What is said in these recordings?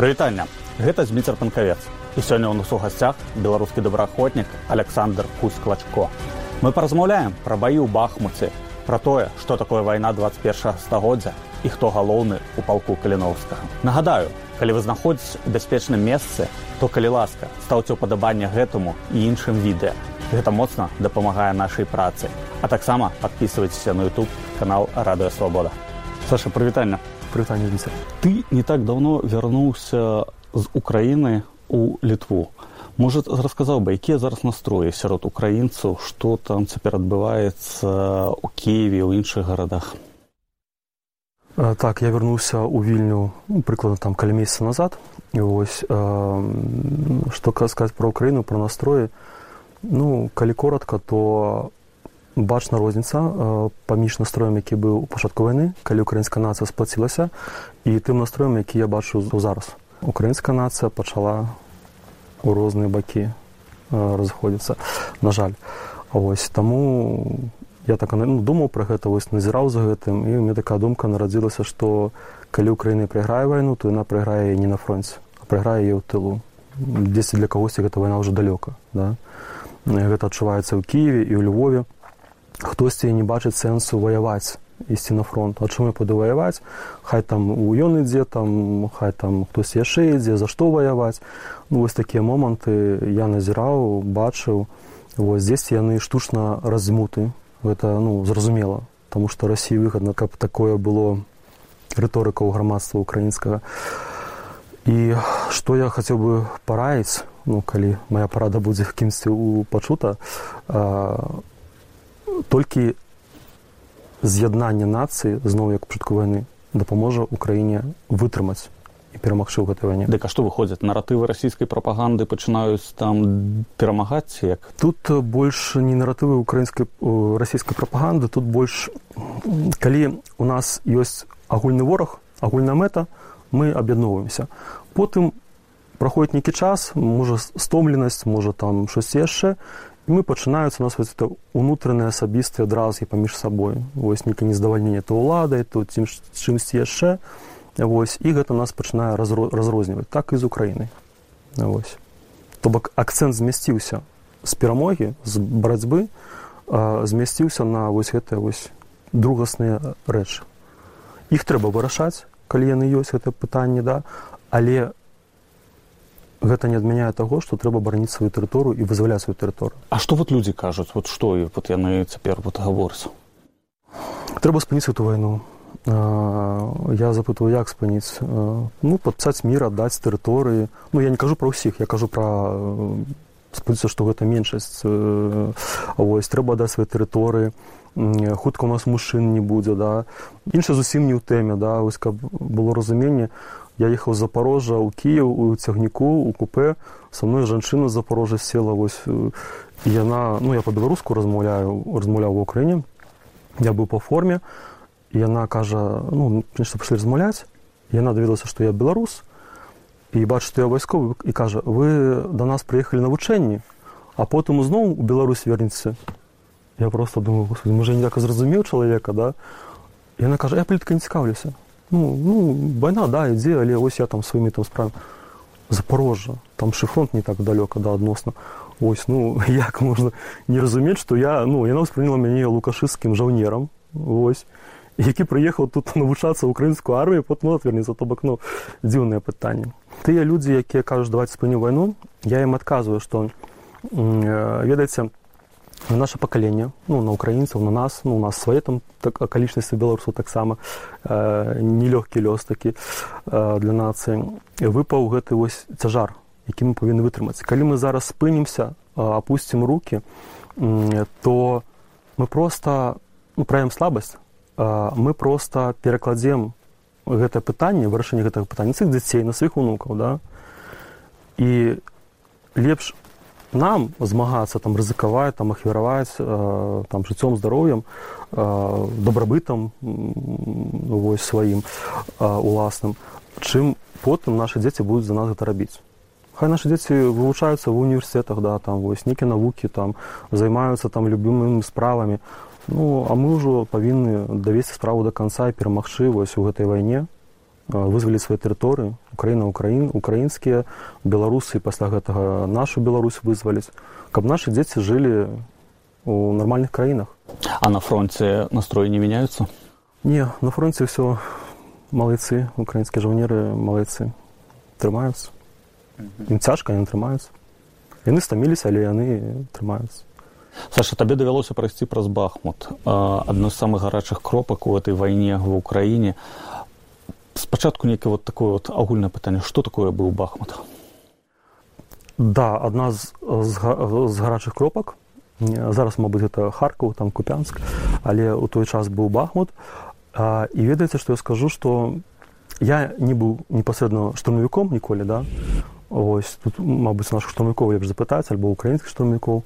прывітання гэта зміцер панкавец. І сёння ў нас у гасцях беларускі добраахвотнік александр кусклачко мы паразмаўляем пра баі ў бахмуце пра тое што такое вайна 21 стагоддзя і хто галоўны у палку каліновскага. Нагадаю калі вы знаходзіць у бяспечным месцы то калі ласка стаўце ўпадабанне гэтаму і іншым відэа. Гэта моцна дапамагае нашай працы. А таксама подписывайтеся на youtube канал радыё свабода саша прывітання прывітанне ты не так давно вярнуўся з украіны у літву может расказаў бы якія зараз настроі сярод украінцаў што там цяпер адбываецца у киеве ў іншых гарадах так я вярнуўся ў вільню ну, прыкладна там каля месяца назад. І вось што сказаць пра ўкраіну пра настроі ну калі коротко то бачна розніца паміж настроем які быў у пачатку вайны калі украінская нацыя сплацілася і тым настроем які я бачу зараз. Украінская нацыя пачала у розныя бакі разыходзіцца на жаль. Ось таму я так ну, думаў пра гэта вось назіраў за гэтым і мне такая думка нарадзілася што калі ўкраіны прайграе вайну то яна прайграе не на фронце а прайграе яе ў тылу дзесьці для кагосьці гэта вайна ўжо далёка да. Гэта адчуваецца ў кіеве і ў львове хтосьці не бачыць сэнсу ваяваць ісці на фронт а чым я буду ваяваць хай там у ён ідзе там хай там хтось яшчэ ідзе за што ваяваць ну вось такія моманты я назіраў бачыў вось здесь яны штучна размуты гэта ну зразумела таму што рассіі выгадна каб такое было рыторыка ў грамадства украінскага і што я хацеў бы параіць ну калі моя парада будзе кімсьці у пачута толькі з'яднанне нацыі зноў як пачатку вайны дапаможа ўкраіне вытрымаць і перамагчы ў гэтай вайне. Дык а што выходзяць? Наратывы расійскай прапаганды пачынаюць там перамагаць як? Тут больш не наратывы украінскай расійскай прапаганды тут больш калі у нас ёсць агульны вораг агульная мэта мы аб'ядноўваемся. Потым праходзіць нейкі час можа стомленасць можа там щось яшчэ мы пачынаюцца нас вось унутраныя асабістыя адразгі паміж сабой вось нейка нездавальненне то ўладай то ці чымсьці яшчэ вось і гэта нас пачынае разрозніваць так і з украінай вось то бок акцэнт змясціўся з перамогі з барацьбы змясціўся на вось гэтыя вось другасныя рэчы іх трэба вырашаць калі яны ёсць гэта пытанне да? Але гэта не адмяняе таго што трэба бараніць сваю тэрыторыю і вызваляць сваю тэрыторыю. А што вот людзі кажуць? Вот што і вот яны цяпер вот гавораць? Трэба спыніць эту вайну. Я запытваю як спыніць? Ну падпісаць мір аддаць тэрыторыі. Ну я не кажу пра ўсіх я кажу пра спыцца што гэта меншасць вось трэба даць свае тэрыторыі. Хутка у нас мужчын не будзе да. Інша зусім не ў тэме да. Вось каб было разуменне я ехаў з запорожжа ў кіев у цягніку у купе са мной жанчына з запорожжа села вось яна ну я па-беларуску размаўляю размаўляў в украіне я быў па форме яна кажа ну нешта пашлі размаўляць яна даведалася што я беларус і бачу што я вайсковы і кажа вы да нас прыехалі навучэнні а потым узноў у беларусь вернеце я просто думаю можа ніяк зразумеў чалавека да? Яна кажа я плітка не цікаўлюся ну, ну вайна да ідзе але ось я там сваімі там справ запорожжа там шыфронт не так далёка да адносна ось ну як можна не разумець што я ну яна ўспрыняла мяне лукашысцкім жаўнерам ось. Які прыехаў тут навучацца украінскую армію потом отвернецца то бок ну дзіўнае пытанне тыя людзі якія кажуць даваць спыню вайну я ім адказваю што ведаеце наше пакаленне ну на украінцаў на нас ну у нас свае там так акалічнасці беларусу таксама э, нелёгкі лёс такі э, для нацыі выпаў гэты вось цяжар які мы павінны вытрымаць. Калі мы зараз спынімся апусцім руки э, то мы просто ну, праем слабасць э, мы просто перакладзем гэтае пытанне вырашэнне гэтага пытання цых дзяцей на сваіх унукаў да? І лепш нам змагацца там рызыкаваць там ахвяраваць э, там жыццём здароўем э, дабрабытам вось сваім э, уласным. Чым потым нашы дзеці будуць за нас гэта рабіць. Нашы дзеці вывучаюцца ва універсітэтах да там вось нейкія навукі там займаюцца там любымымі справамі. Ну а мы ўжо павінны давесці справу да канца і перамагчы вось у гэтай вайне вызваліць свае тэрыторыі украіна украін украінскія беларусы пасля гэтага нашу Беларусь вызваліць каб нашы дзеці жылі у нармальных краінах. А на фронте настроі не мяняются не на фронте все малайцы украінскія жаўнеры малайцы трымаюцца. Ім цяжка не трымаюцца. Яны стаміліся але яны трымаюцца. Саша табе давялося прайсці праз бахмут адно з самых гарачых кропак у этой вайне в украіне спачатку нейкае вот такое вот агульнае пытанне што такое быў бахмут? Да адна з, з, з гарачых кропак. Зараз мабыць гэта харкаў там купянск але ў той час быў бахмут. А, і ведаеце што я скажу што я не быў непасрэдна штурмавіком ніколі да. Ось тут мабыць наших штурмавікоў лепш запытаць альбо украінскіх штурмавікоў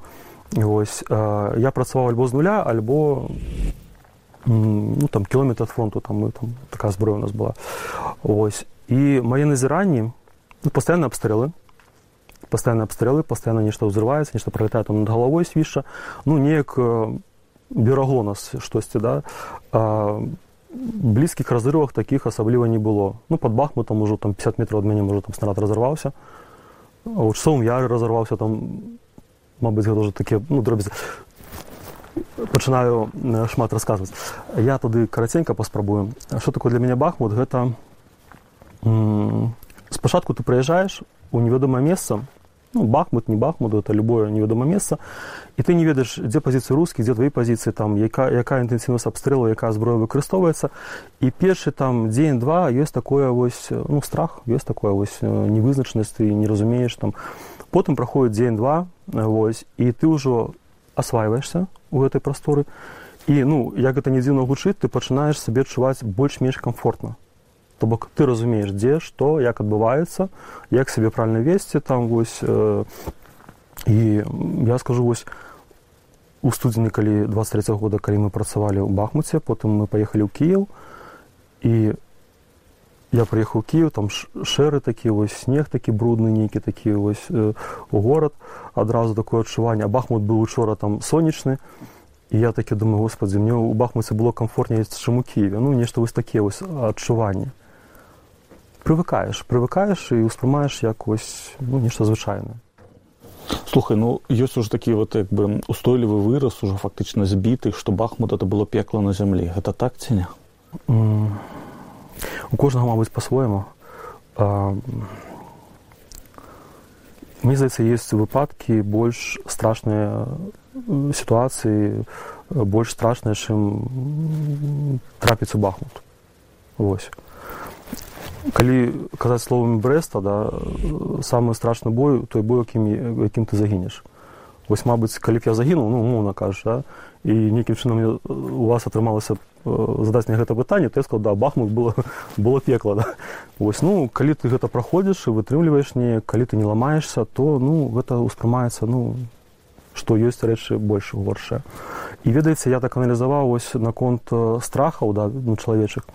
Ось, э, я працаваў альбо з нуля альбо ну, там кіметр ад фронту там, мы, там такая зброя у нас была ось. і мае назіранні ну, пастаянна абстрэлы пастаянна абстрэлы пастаянна нешта ўзрываецца нешта пролетае там над галавой свіша ну неяк э, берагло нас штосьці да. А, блізкіх разрывах такіх асабліва не было ну под бахмутам ужо там 50 метров ад мяне можа там снарад разарваўся часом я разарваўся там мабыць гэта ўжо такі ну дробязь пачынаю шмат расказваць. Я тады караценька паспрабую что такое для мяне бахмут гэта спачатку ты прыязджаеш у невядомае месца. Ну, бахмут не бахмут это любое невядомае месца. І ты не ведаеш дзе пазіцыі рускі дзе твои пазіцыі там якая якая інтэнсіўнасць абстрэлу якая зброя выкарыстоўваецца. І першы там дзень два ёсць такое вось ну страх ёсць такое вось невызначанасць ты не разумееш там. Потым праходзіць дзень два вось і ты ўжо асвайваешься у гэтай прасторы і ну як гэта не дзіўна гучыць ты пачынаеш сабе адчуваць больш-менш комфортна то бок ты разумееш дзе што як адбываецца як сабе правильно весці там вось э, і я скажу вось у студзені калі 23 года калі мы працавалі ў бахмуце потым мы паехалі ў кіяў і я прыехаў кіев там шэры такі вось снег такі брудны нейкі такі вось э, у горад адразу такое адчуванне бахмут быў учора там сонечны і я такі думаю господдзе мне у бахмуце было комфортнее чым у кіеве ну нешта вось такія вось адчуванні прывыкаеш прывыкаеш і ўспрымаеш як вось ну нешта звычайнае слухай ну ёсць уже такі вот як бы устойлівы выраз уже фактычна збіты што бахмут это было пекла на зямлі гэта так ці не mm у кожнага мабыць по-свойму мне здаецца есть выпадкі больш страшныя сітуацыі больш страшныя чым трапіць у бахмут. Восьось калі казаць словамі брэста да самы страшны бой той бой якім якім ты загінеш вось мабыць калі б я загінуў ну умоўна кажаш да? і нейкім чынам у вас атрымалася задаць мне гэта пытанне ты сказал да бахмут было было пекла да? ось ну калі ты гэта праходзіш і вытрымліваеш не калі ты не ламаешься то ну гэта ўспрымаецца ну што ёсць рэчы больш горшае і ведаеце я так аналізаваў ось наконт страхаў да ну чалавечых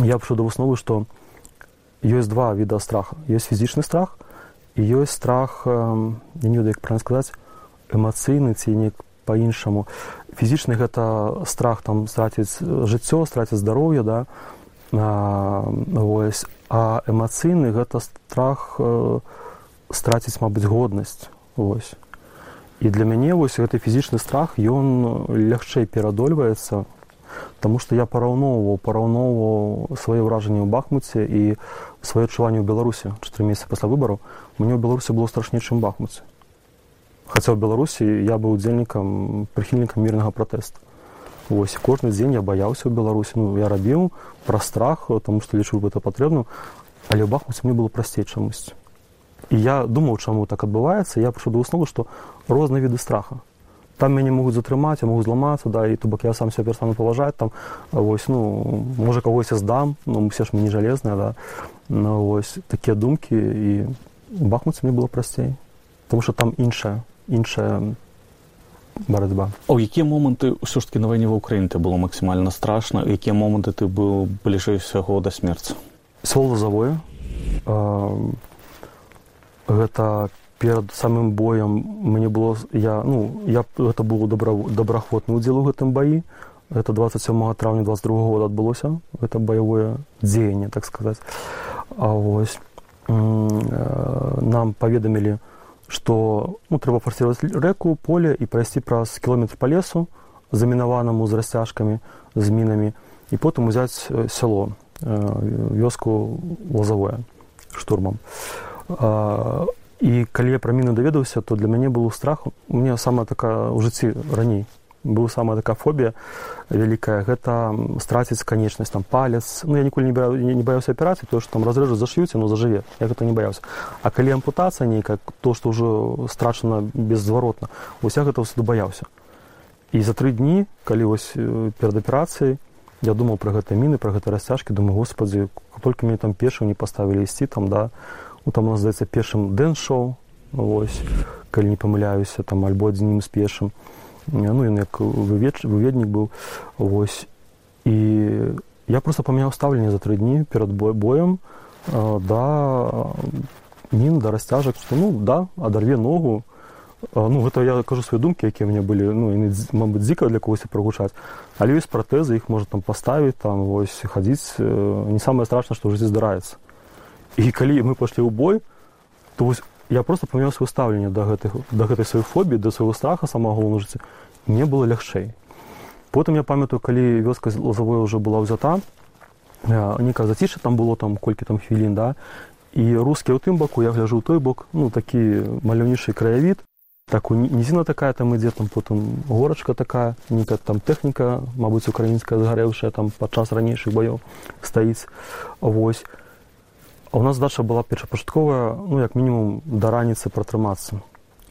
я пшу да высновы што ёсць два віда страха ёсць фізічны страх ёсць страх я не ведаю як правильно сказаць эмацыйны ці неяк по-іншаму фізічны гэта страх там страціць жыццё страціць здароўе да? А, ось а эмацыйны гэта страх э, страціць мабыць годнасць. Ось і для мяне вось гэты фізічны страх ён лягчэй перадольваецца Таму што я параўноўваў параўноўваў свае ўражанні ў бахмуце і свае адчуванні ў беларусі чатыры месяцы пасля выбараў мне ў беларусі было страшней чым бахмуце хаця ў беларусі я быў удзельнікам прыхільнікам мірнага пратэста Вось кожны дзень я баяўся ў беларусі ну я рабіў пра страх таму што лічыў гэта патрэбна але ў бахмуце мне было прасцей чамусь і я думаў чаму так адбываецца я прыйшоў да высновы што розныя віды страха там мяне могуць затрымаць я могу зламацца да і то бок я сам себя перстану паважаць там вось ну можа кагось я здам ну усе ж мне не жалезныя да. Ну вось такія думкі і бахмуце мне было прасцей тому что там іншая іншая барацьба а ў якія моманты ўсё ж таки на вайне ва ўкраіне ты было максімальна страшна якія моманты ты быў бліжэй усяго да смерці слова завое гэта перад самым боем мне было я ну я гэта было добра добраахвотны удзел у гэтым баі это 27 траўня 22 года адбылося это баявое дзеянне так сказаць а вось нам паведамілі што ну, трэба фарсировать рэку поле і прайсці праз кіламетр па лесу замінаванаму з расцяжкамі з мінамі і потым узяць сяло вёску лазавое штурмам і калі я пра міну даведаўся то для мяне было страх. У мне самая такая ў жыцці раней быў самая такая фобія вялікая гэта страціць канечнасць там палец. Ну я ніколі не бра, не, баяўся аперацыі то што там разрэжу заш'юць но зажыве я гэта не баяўся а калі ампутацыя нейкая то што ўжо страчана беззваротна уся гэта ўсюды баяўся і за тры дні калі вось перад аперацыяй я думаў пра гэта міны пра гэта расцяжкі думаю господдзі толькі мне там пешую не паставілі ісці там да ну, там у нас здаецца першым дэн-шоу вось калі не памыляюся там альбо адзінім з першым ну ён як выведнік быў вось. І я просто памяняў стаўленне за тры дні перад бой боем да мін да расцяжак што ну да адарве ногу. Ну гэта я кажу свае думкі якія мне былі ну мабыць дзіка для когось прагучаць. Але ёсць пратэзы іх можа там паставіць там вось хадзіць не самае страшна што ў жыцці здараецца і калі мы пайшлі ў бой то вось я просто памяў сваё стаўленне да гэтых да гэтай сваёй фобіі да свайго страха самого галоўна жыцця мне было лягчэй. Потым я памятаю калі вёска лазавой уже была ўзята нейкая заціша там было там колькі там хвілін да? І рускі ў тым баку я гляжу той бок ну такі маляўнейшы краявід так нізіна такая там ідзе там потым горачка такая нейкая там тэхніка мабыць украінская згарэўшая там падчас ранейшых баёў стаіць. Вось А у нас дача была першапачатковая ну як мінімум да раніцы пратрымацца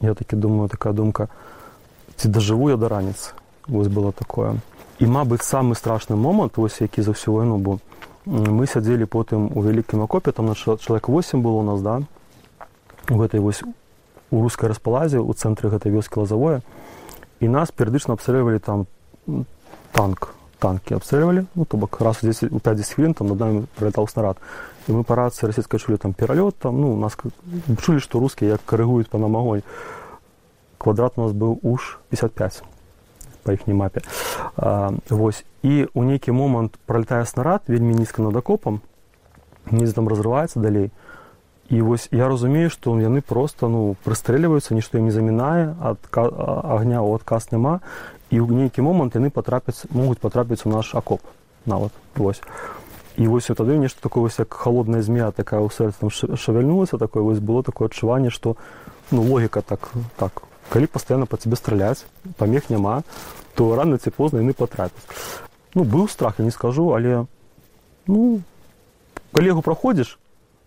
я такі думаю такая думка ці дажыву я да раніцы? Вось было такое. І мабыць самы страшны момант вось які за ўсю вайну бо мы сядзелі потым у вялікім акопе там на чалавек 8 было у нас да? У гэтай вось у рускай распалазе у цэнтры гэтай вёскі лазавое. І нас перыядычна абсалявалі там танк танкі абстрэльвалі. Ну то бок раз 10 у 50 хвілін там над нами прылетаў снарад і мы па рацыі расійскай чулі там пералёт там ну нас чулі што рускія як карыгуюць па нам агонь квадрат у нас быў уж 55 па іхняй мапе а, вось. І у нейкі момант пролетае снарад вельмі нізка над акопам нізе там разрываецца далей. І вось я разумею што яны просто ну прыстрэльваюцца нішто не замінае ад агня ў адказ няма і ў нейкі момант яны патрапяць могуць патрапіць у наш акоп нават вось і вось тады нешта такое вось як холодная змея такая ў сэрца там шавяльнулася такое вось было такое адчуванне што ну логіка так так калі пастаянна па цябе страляць памех няма то рано ці позна яны патрапяць. Ну быў страх я не скажу але ну калі яго праходзіш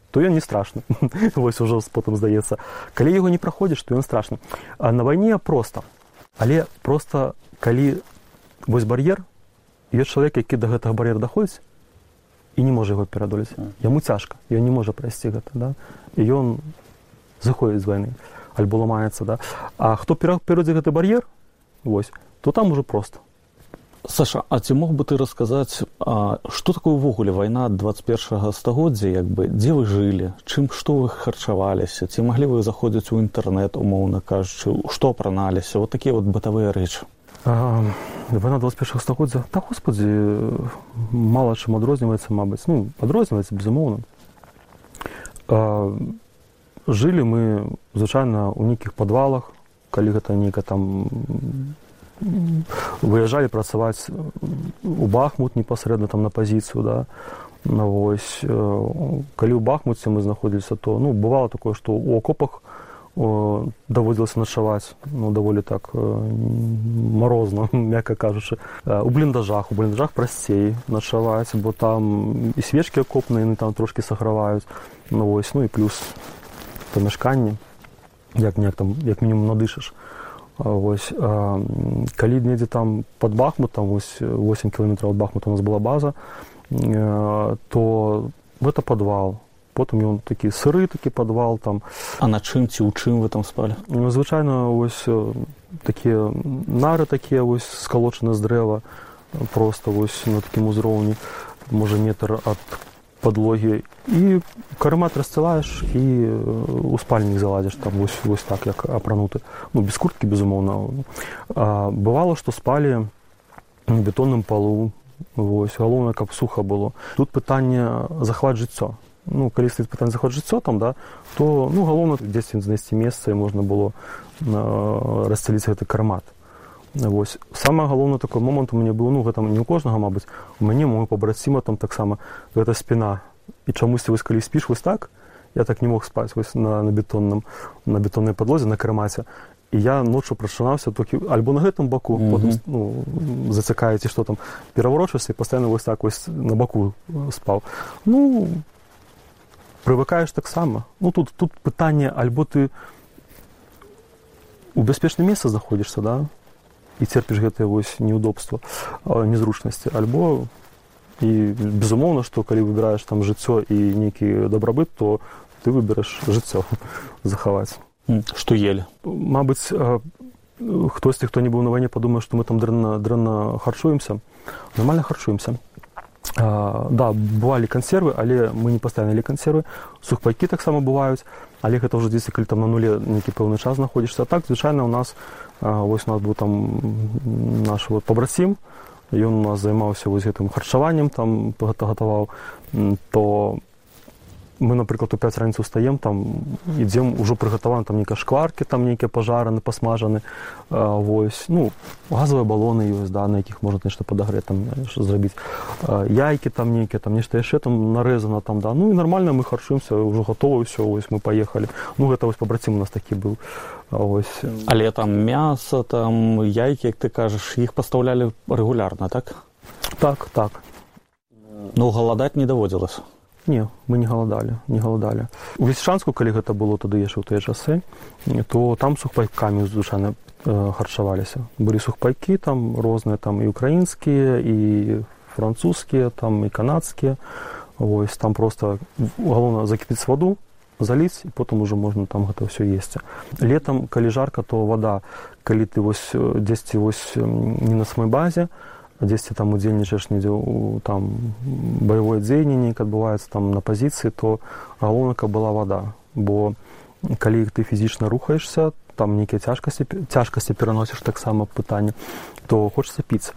то ён не страшны. Вось ужо потым здаецца. Калі яго не праходзіш то ён страшны. А на вайне проста. Але просто калі вось бар'ер ёсць чалавек які да гэтага бар'ера даходзіць і не можа яго перадолець яму цяжка ён не можа прайсці гэта да. І ён заходзіць з вайны альбо ламаецца да. А хто перадзе гэты бар'ер вось то там ужо просто. Саша, а ці мог бы ты расказаць што такое ўвогуле вайна 21 стагоддзя як бы дзе вы жылі чым што вы харчаваліся ці маглі вы заходзіць у інтэрнэт умоўна кажучы што апраналіся вот такія вот бытавыя рэчы вайна 21 стагоддзя та господдзі мала чым адрозніваецца мабыць ну адрозніваецца безумоўна жылі мы звычайна ў нейкіх падвалах калі гэта нейка там выязджалі працаваць у бахмут непасрэдна там на пазіцыю да. На вось калі ў бахмуце мы знаходзіліся то ну бывало такое што у акопах даводзілася начаваць ну даволі так марозна мякка кажучы у бліндажах у бліндажах прасцей начаваць бо там і свечкі акопныя яны там трошки саграваюць ну вось ну і плюс памяшканні як неяк там як мінімум надышаш Вось, а, калі недзе там под бахмутам вось 8 кіметраў ад бахмута у нас была база а, то гэта падвал потым ён такі сыры такі падвал там. А на чым ці ў чым вы там спалі ну, звычайна вось такія нары такія вось скалочаны з дрэва просто вось на такім узроўні можа метр ад подлогі і карымат рассцілаеш і у спальнік заладзіш там вось, вось так як апрануты ну без курткі безумоўна бывало што спалі на бетонным палу вось галоўнае каб суха было тут пытанне захват жыццё ну калі стаіць пытанне захват жыццё там да то ну галоўна дзесьці знайсці месца і можна было расцяліць гэты кармат Вось самае галоўна такой момант у мяне быў ну гэта не ў кожнага мабыць у мяне мой пабраціма там таксама гэта спіна і чамусьці вось калі спіш вось так? Я так не мог спаць вось на, на бетонным на бетоннай падлозе на кармаце і я ноччу прачынаўся толькі альбо на гэтым баку mm -hmm. потым ну, зацікаеце што там пераварочвася і пастаянна вось так вось на баку спаў ну прывыкаеш таксама. Ну тут тут пытанне альбо ты у бяспечна месца заходзішся да і церпіш гэтае вось неудобства незручнасці альбо і безумоўна што калі выбіраеш там жыццё і нейкі дабрабыт то ты выбераеш жыццё захаваць. Што ели Мабыць хтосьці хто не быў на вайне падумае што мы там дрэнна дрэнна харчуемся. Нормально харчуемся да бывалі кансервы але мы не паставілі кансервы сухпайкі таксама бываюць але гэта ўжо дзесьці калі там на нуле нейкі пэўны час знаходзішся так звычайна у нас вось у нас быў там наш вот пабрацім ён у нас займаўся вось гэтым харчаваннем там гэта гатаваў то мы напрыклад у 5 раніцу стаем там ідзем ужо прыгатаваны там нейкія шкваркі там нейкія пажараны пасмажаны вось ну газавыя балоны ёсць да на якіх можна нешта падагрэць там зрабіць яйкі там нейкія там нешта яшчэ там нарэзана там да ну і нармальна мы харчуемся ўжо гатова ўсё вось мы паехалі ну гэта вось пабрацім у нас такі быў ось але там мяса там яйкі як ты кажаш іх пастаўлялі рэгулярна так? Так так. Ну галадаць не даводзілася Не, мы не галадалі не галадалі у лісчанску калі гэта было тады яшчэ ў тыя часы то там сухпайкамі звычайна харчаваліся былі сухпайкі там розныя там і украінскія і французскія там і канадскія ось там просто галоўна закіпіць ваду заліць і потым ужо можна там гэта ўсё есці летом калі жарка то вада калі ты вось дзесьці вось не на самой базе то дзесьці там удзельнічаеш недзе у там баявое дзеянне неяк адбываецца там на пазіцыі то галоўнака была вада. Бо калі ты фізічна рухаешся там нейкія цяжкасці цяжкасці пераносіш таксама пытанне то хочется піць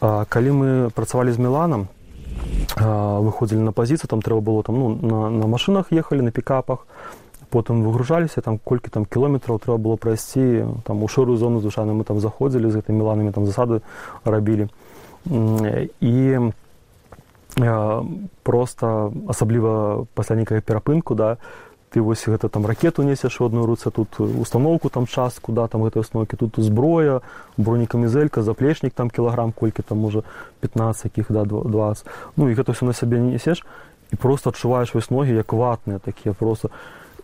а, калі мы працавалі з меланам выходзілі на пазіцыю там трэба было там ну на, на машынах ехалі на пікапах потым выгружаліся там колькі там кіloметраў трэба было прайсці там у шэрую зону звычайна мы там заходзілі з гэтымі меланамі там засады рабілі і просто асабліва пасля нейкага перапынку да ты вось гэта там ракету несеш у одной руцэ тут установку там час куда там гэтай установкі тут зброя бронекамізелька заплечнік там кілаграм колькі там можа 15 якіх да 20 ну і гэта все на сябе не несеш і просто адчуваеш вось ногі як ватныя такія просто.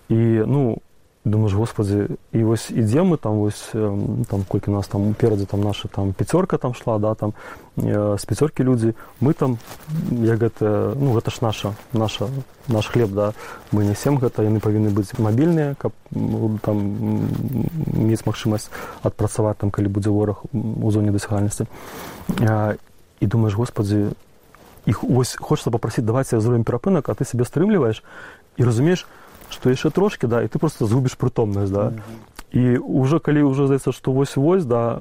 І ну думаешь господи і вось ідзе мы там вось там колькі нас там уперадзе там наша там пяцёрка там шла да там э, з пяцёркі людзі. Мы там як гэта ну гэта ж наша наша наш хлеб да. Мы нясем гэта яны павінны быць мабільныя каб там мець магчымасць адпрацаваць там калі будзе вораг у зоне дасягальнасці. І думаешь господи іх ось хочется попросіць давайце зробім перапынак а ты сябе стрымліваеш і разумееш што яшчэ трошки да і ты просто згубіш прытомнасць да. Mm -hmm. і уже калі ўжо здаецца што вось вось да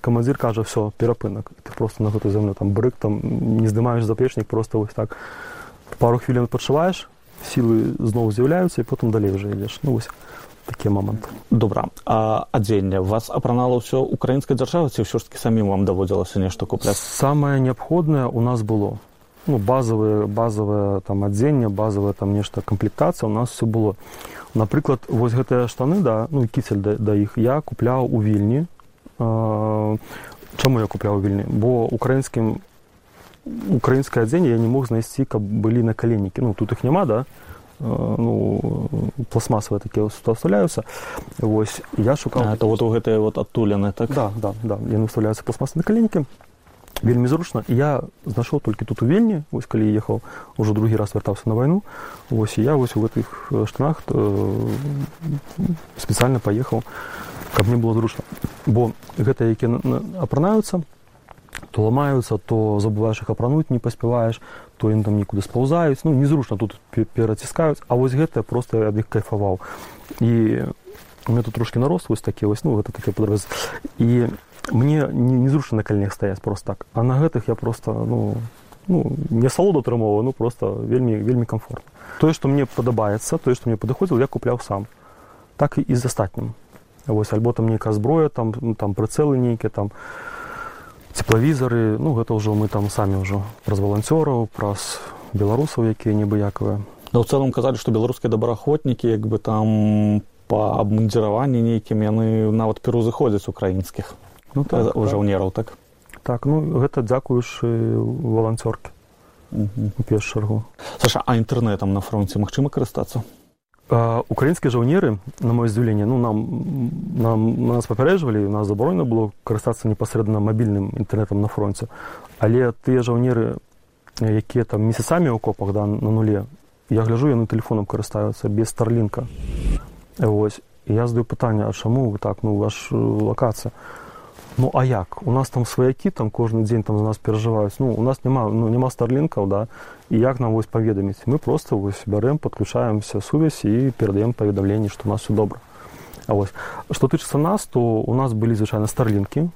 камандзір кажа все перапынак ты просто на гэту землю там брык там не здымаеш заплечнік просто вось так пару хвілін пачуваеш сілы зноў з'яўляюцца і потым далей уже ідзеш ну вось такі момант добра. А адзенне вас апранала ўсё украінскай дзяржавы ці ўсё ж таки самім вам даводзілася нешта купляць самае неабходнае у нас было ну, базовые базовое там адзенне базовая там нешта камплектацыя у нас все было. Напрыклад вось гэтыя штаны да ну кіцель да, да іх я купляў у вільні чаму я купляў вільні бо украінскім украінскае адзенне я не мог знайсці каб былі на каленікі ну тут іх няма да. Ну пластмасавыя такія устаўляюцца вось я шукаў то вот у гэтыя вот адтулены так? Да да да. Яны ўстаўляюцца пластмасы на каленікі вельмі зручна. Я знайшоў толькі тут у вельні вось калі ехаў ужо другі раз вяртаўся на вайну вось я вось у гэтых штанах спецыяльна паехаў каб мне было зручна бо гэта які апранаюцца то ламаюцца то забываеш іх апрануць не паспяваеш то ім там нікуды спаўзаюць ну незручна тут пераціскаюць а вось гэта просто ад іх кайфаваў і у меня тут трошки нарост вось такі вось ну гэта такі падраз і мне не, не зручна на каленях стаяць просто так. А на гэтых я просто ну ну не салоду атрымоўваю ну просто вельмі вельмі комфортно тое што мне падабаецца тое што мне падыходзіў я купляў сам. Так і з астатнім. Вось альбо там нейкая зброя там ну, там прыцэлы нейкія там цеплавізары ну гэта ўжо мы там самі ўжо праз валанцёраў праз беларусаў якія небыякавыя Ну, ў цэлым казалі, што беларускія добраахвотнікі як бы там па абмундзіраванні нейкім яны нават пераўзыходзяць украінскіх ну, так, у жаўнераў так? Так ну гэта дзякуючы валанцёркі у перш чаргу. Саша а інтэрнэтам на фронце магчыма карыстацца? Украінскія жаўнеры на маё здзіўленне ну нам нам нас папярэджвалі у нас забаронена было карыстацца непасрэдна мабільным інтэрнэтам на фронце. Але тыя жаўнеры якія там месяцамі ў копах да на нуле я гляжу яны тэлефонам карыстаюцца без старлінка. Ось я задаю пытанне а чаму вы так ну ваш лакацыя ну а як? У нас там сваякі там кожны дзень там за нас перажываюць ну у нас няма ну няма старлінкаў да. І як нам вось паведаміць мы просто вось бярэм подключаемся сувязь і перадаем паведамленні што у нас все добра А вось што тычыцца нас то у нас былі звычайна старлінкі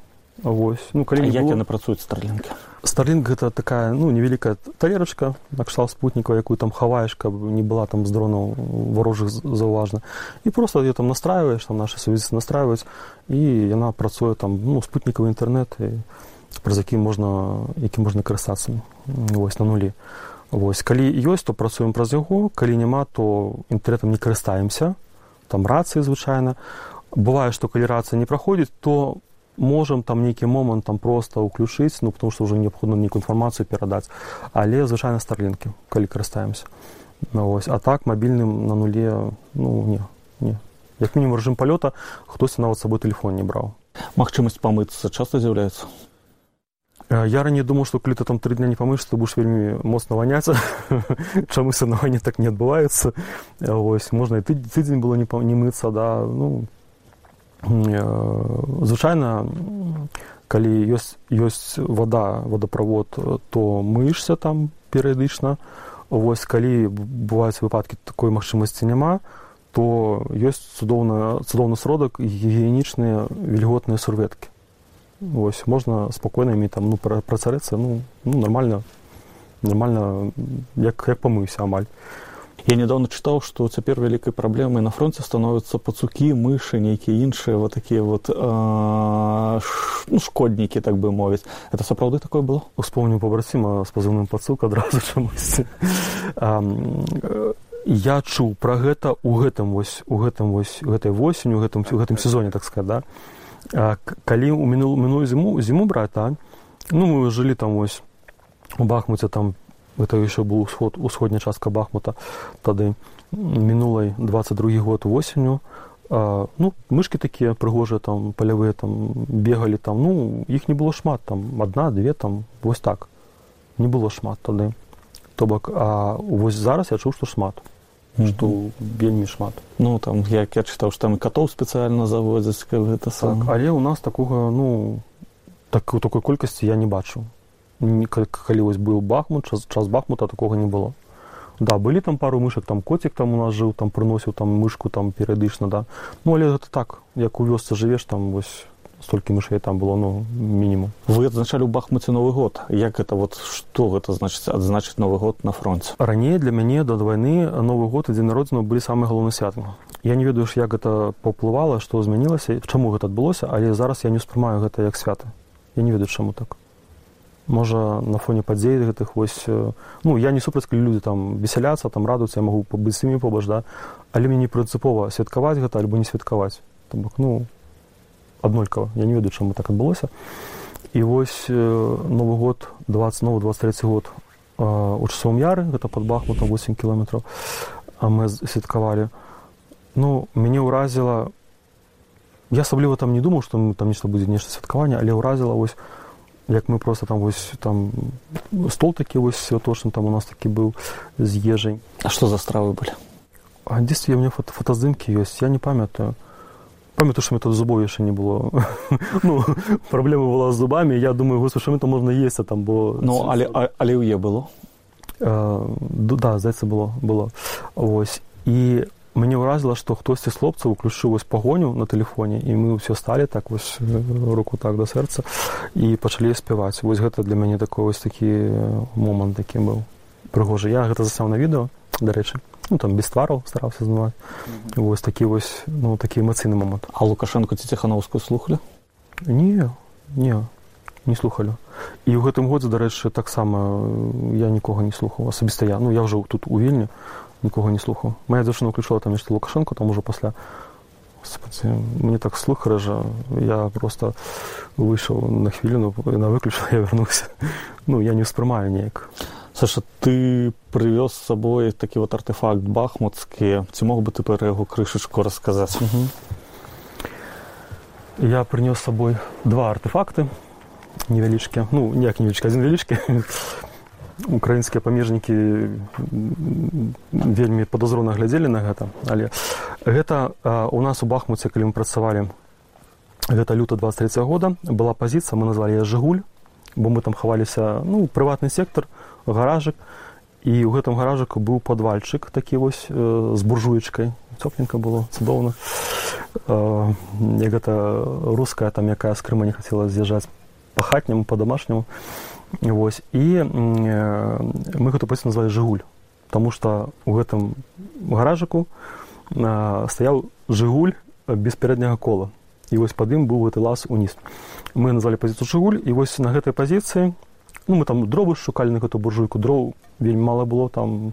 Вось. Ну, калі як было... яны працуюць старлінка старлінг гэта такая ну невялікая талерачка накштал спутнікаў якую там хаваеш каб не была там з дронаў варожых заўважна і просто ее там настраиваешь там наша сувязь настраиваюць і яна працуе там ну спутнікавы інтэрнэт праз які можна які можна карыстацца вось на нулі вось калі ёсць то працуем праз яго калі няма то інтэрнетам не карыстаемся. Там рацыі звычайна. Бывае што калі рацыя не праходзіць то можам там нейкі момант там просто ўключыць ну потому что уже неабходна нейкую інфармацыю перадаць але звычайна старлінкі калі карыстаемся. Ну, ось а так мабільным на нуле ну не не. Як мінімум рэжым палёта хтосьці нават сабой телефон не браў. Магчымасць памыцца часто з'яўляецца? Я раней думаў што калі ты там тры дня не памыш ты будешь вельмі моцна ваняцца. Чаму санаванне так не адбываецца? Ось можна і ты тыдзень было не не мыцца да ну звычайна калі ёсць ёсць вода водаправод то мыешься там перыядычна вось калі бываюць выпадкі такой магчымасці няма то ёсць цудоўна цудоўны сродак гігіенічныя вільготныя сурветкі вось можна спакойнымі там ну працарэцца ну, ну нормально нормально як як памыўся амаль Я недавно чытаў, што цяпер вялікай праблемай на фронте становяцца пацукі, мышы, нейкія іншыя вот такія вот э, ну, шкоднікі, так бы мовіць. Это сапраўды такое было. Успомню пабрасіма з пазыўным пацук адразу чамусьці. Я чуў пра гэта у гэтым вось, у гэтым вось, гэтай восенню у гэтым, гэтым сезоне так сказать, да? а, калі ў мінулую мінулую зіму зіму браць так? ну мы жылі там вось у бахмуце там гэта яшчэ быў усход усходняя частка бахмута. Тады мінулай 22 год восенню а, ну мышки такія прыгожыя там палявыя там бегалі там. Ну іх не было шмат там. Одна две там вось так. Не было шмат тады. То бок а вось зараз я чуў што шмат. Што mm -hmm. вельмі шмат. Ну там як я чытаў што там катоў спецыяльна заводзяць гэта сам так, але ў нас такога ну так у такой колькасці я не бачу калі вось быў бахмут час, час бахмута такога не было да былі там пару мышак там коцік там у нас жыў там прыносіў там мышку там перыядычна да. Ну але гэта так як у вёсцы жывеш там вось столькі мышэй там было ну мінімум. Вы адзначалі ў бахмуце новы год. Як это вот што гэта значыць адзначыць новы год на фронте раней для мяне да вайны новы год і дзе народзіну былі самыя галоўны святы я не ведаю ж як гэта паўплывала што змянілася чаму гэта адбылося але зараз я не успрымаю гэта як свята я не ведаю чаму так можа на фоне падзей гэтых вось ну я не супраць калі людзі там весяляцца там радуцца я магу пабыць імі побач да. Але мне не прынцыпова святкаваць гэта альбо не святкаваць. Там бок ну аднолькава. Я не ведаю чаму так адбылося. І вось новы год 20 новы 23 год у часовым яры гэта под бахмутом 8 кіметраў а мы святкавалі. Ну мяне ўразіла я асабліва там не думаў што там нешта будзе нешта святкаванне але ўразіла вось як мы просто там вось там стол такі вось святочны там у нас такі быў з ежай. А што за стравы былі? А дзесьці мне фото фотаздымкі ёсць. Я не памятаю. Памятаю што мне тут зубоў яшчэ не было. Ну праблема была з зубамі. Я думаю што там можна есці там бо ну але алеўе было? Да зайца было было. Ось і мяне ўразіла што хтосьці з хлопцаў уключыў вось пагоню на тэлефоне і мы ўсё сталі так вось руку так да сэрца і пачалі спяваць вось гэта для мяне такой вось такі момант такі быў прыгожы я гэта засяў на відэо дарэчы ну там без твараў стараўся знаваць mm -hmm. вось такі вось ну такі эмацыйны момант а лукашенко ці ціхановскую слухалі не не не слухалі і ў гэтым годзе дарэчы таксама я нікога не слухаў асабіста я. Ну я ўжо тут у вільні нікога не слухаў моя дзяўчына ўключала там нешта лукашенко там ужо пасля мне так слух рэжа я просто выйшаў на хвіліну на выключыла я вярнуўся ну я не ўспрымаю неяк Саша ты прывёз з сабой такі вот артефакт бахмутскі ці мог бы ты пра яго крышачку расказаць я прынёс з сабой два артефакты невялічкі ну ніяк невялічка адзін вялічкі украінскія памежнікі вельмі падазрона глядзелі на гэта але гэта у нас у бахмуце калі мы працавалі гэта люта 23 года была пазіцыя мы назвалі жыгуль бо мы там хаваліся ну прыватны сектор гаражык і ў гэтым гаражыку быў падвальчык такі вось э, з буржуечкай. Цёпленька было цудоўна. Э, як гэта руская там якая з крыма не хацела з'язджаць па хатняму па домашняму вось. І э, мы гэту паці назвалі жыгуль Таму што у гэтым гаражыку э, стаяў жыгуль без пярэдняга кола. І вось пад ім быў гэты лаз уніз. Мы назвалі пазіцыю жыгуль і вось на гэтай пазіцыі ну мы там дровы шукалі на гэту буржуйку дроў вельмі мала было там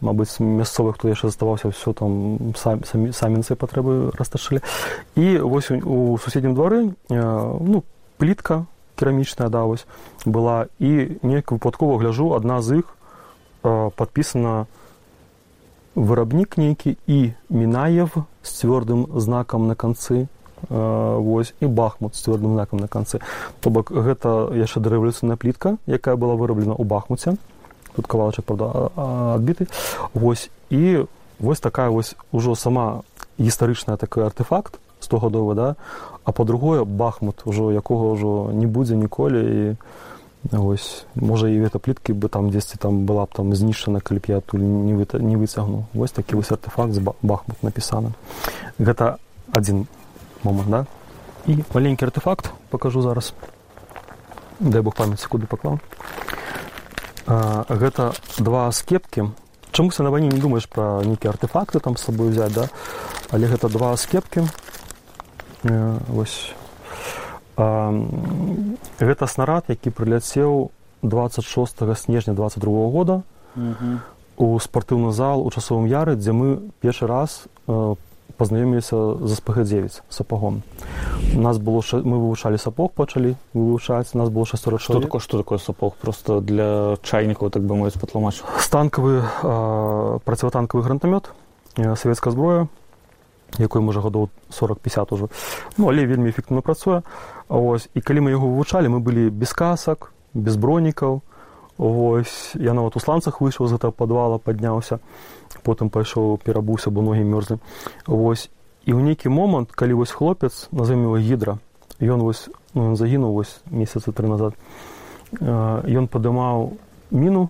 мабыць мясцовых хто яшчэ заставаўся все там самі самінцы патрэбы расташылі. І вось у суседнім двары ну плітка керамічная да вось была. І неяк выпадкова гляжу адна з іх подпісана вырабнік нейкі і. Мінаев з цвёрдым знакам на канцы вось і бахмут з цвёрдым знакам на канцы то бок гэта яшчэ дарэвалюцыйная плітка якая была выраблена ў бахмуце. Тут кавалачак правда адбіты. Вось і вось такая вось ужо сама гістарычная такой артефакт стогадовы да а по-другое бахмут ужо якога ўжо не будзе ніколі і Вось можа і гэта пліткі бы там дзесьці там была б там знішчана калі б я тут не вы не выцягнуў вось такі вось артефакт з бахмут напісаны гэта адзін момант да? І маленькі артефакт покажу зараз. Дай бог памяць куды паклаў гэта два скепкі чамуся на вайне не думаеш пра нейкія артефакты там з сабой взять да? Але гэта два скепкі вось а, гэта снарад які прыляцеў 26 снежня 22 года у спартыўны зал у часовым яры дзе мы першы раз по пазнаёміліся з спг9 сапагом. Нас было мы вывучалі сапог пачалі вывучаць нас было шасто что такое что такое сапог? Просто для чайнікаў так бы мовіць патлумач станкавы праціватанкавы гранатамёт савецкая зброя якой можа гадоў 40-50 ужо ну але вельмі эфектыўна працуе ось. І калі мы яго вывучалі мы былі без касак без бронікаў Вось я нават у сланцах выйшаў з гэтага падвала падняўся потым пайшоў перабуўся бо ногі мёрзы Вось і ў нейкі момант калі вось хлопец назовем его гідра ён вось ну, ён загінуў вось месяца тры назад ён падымаў міну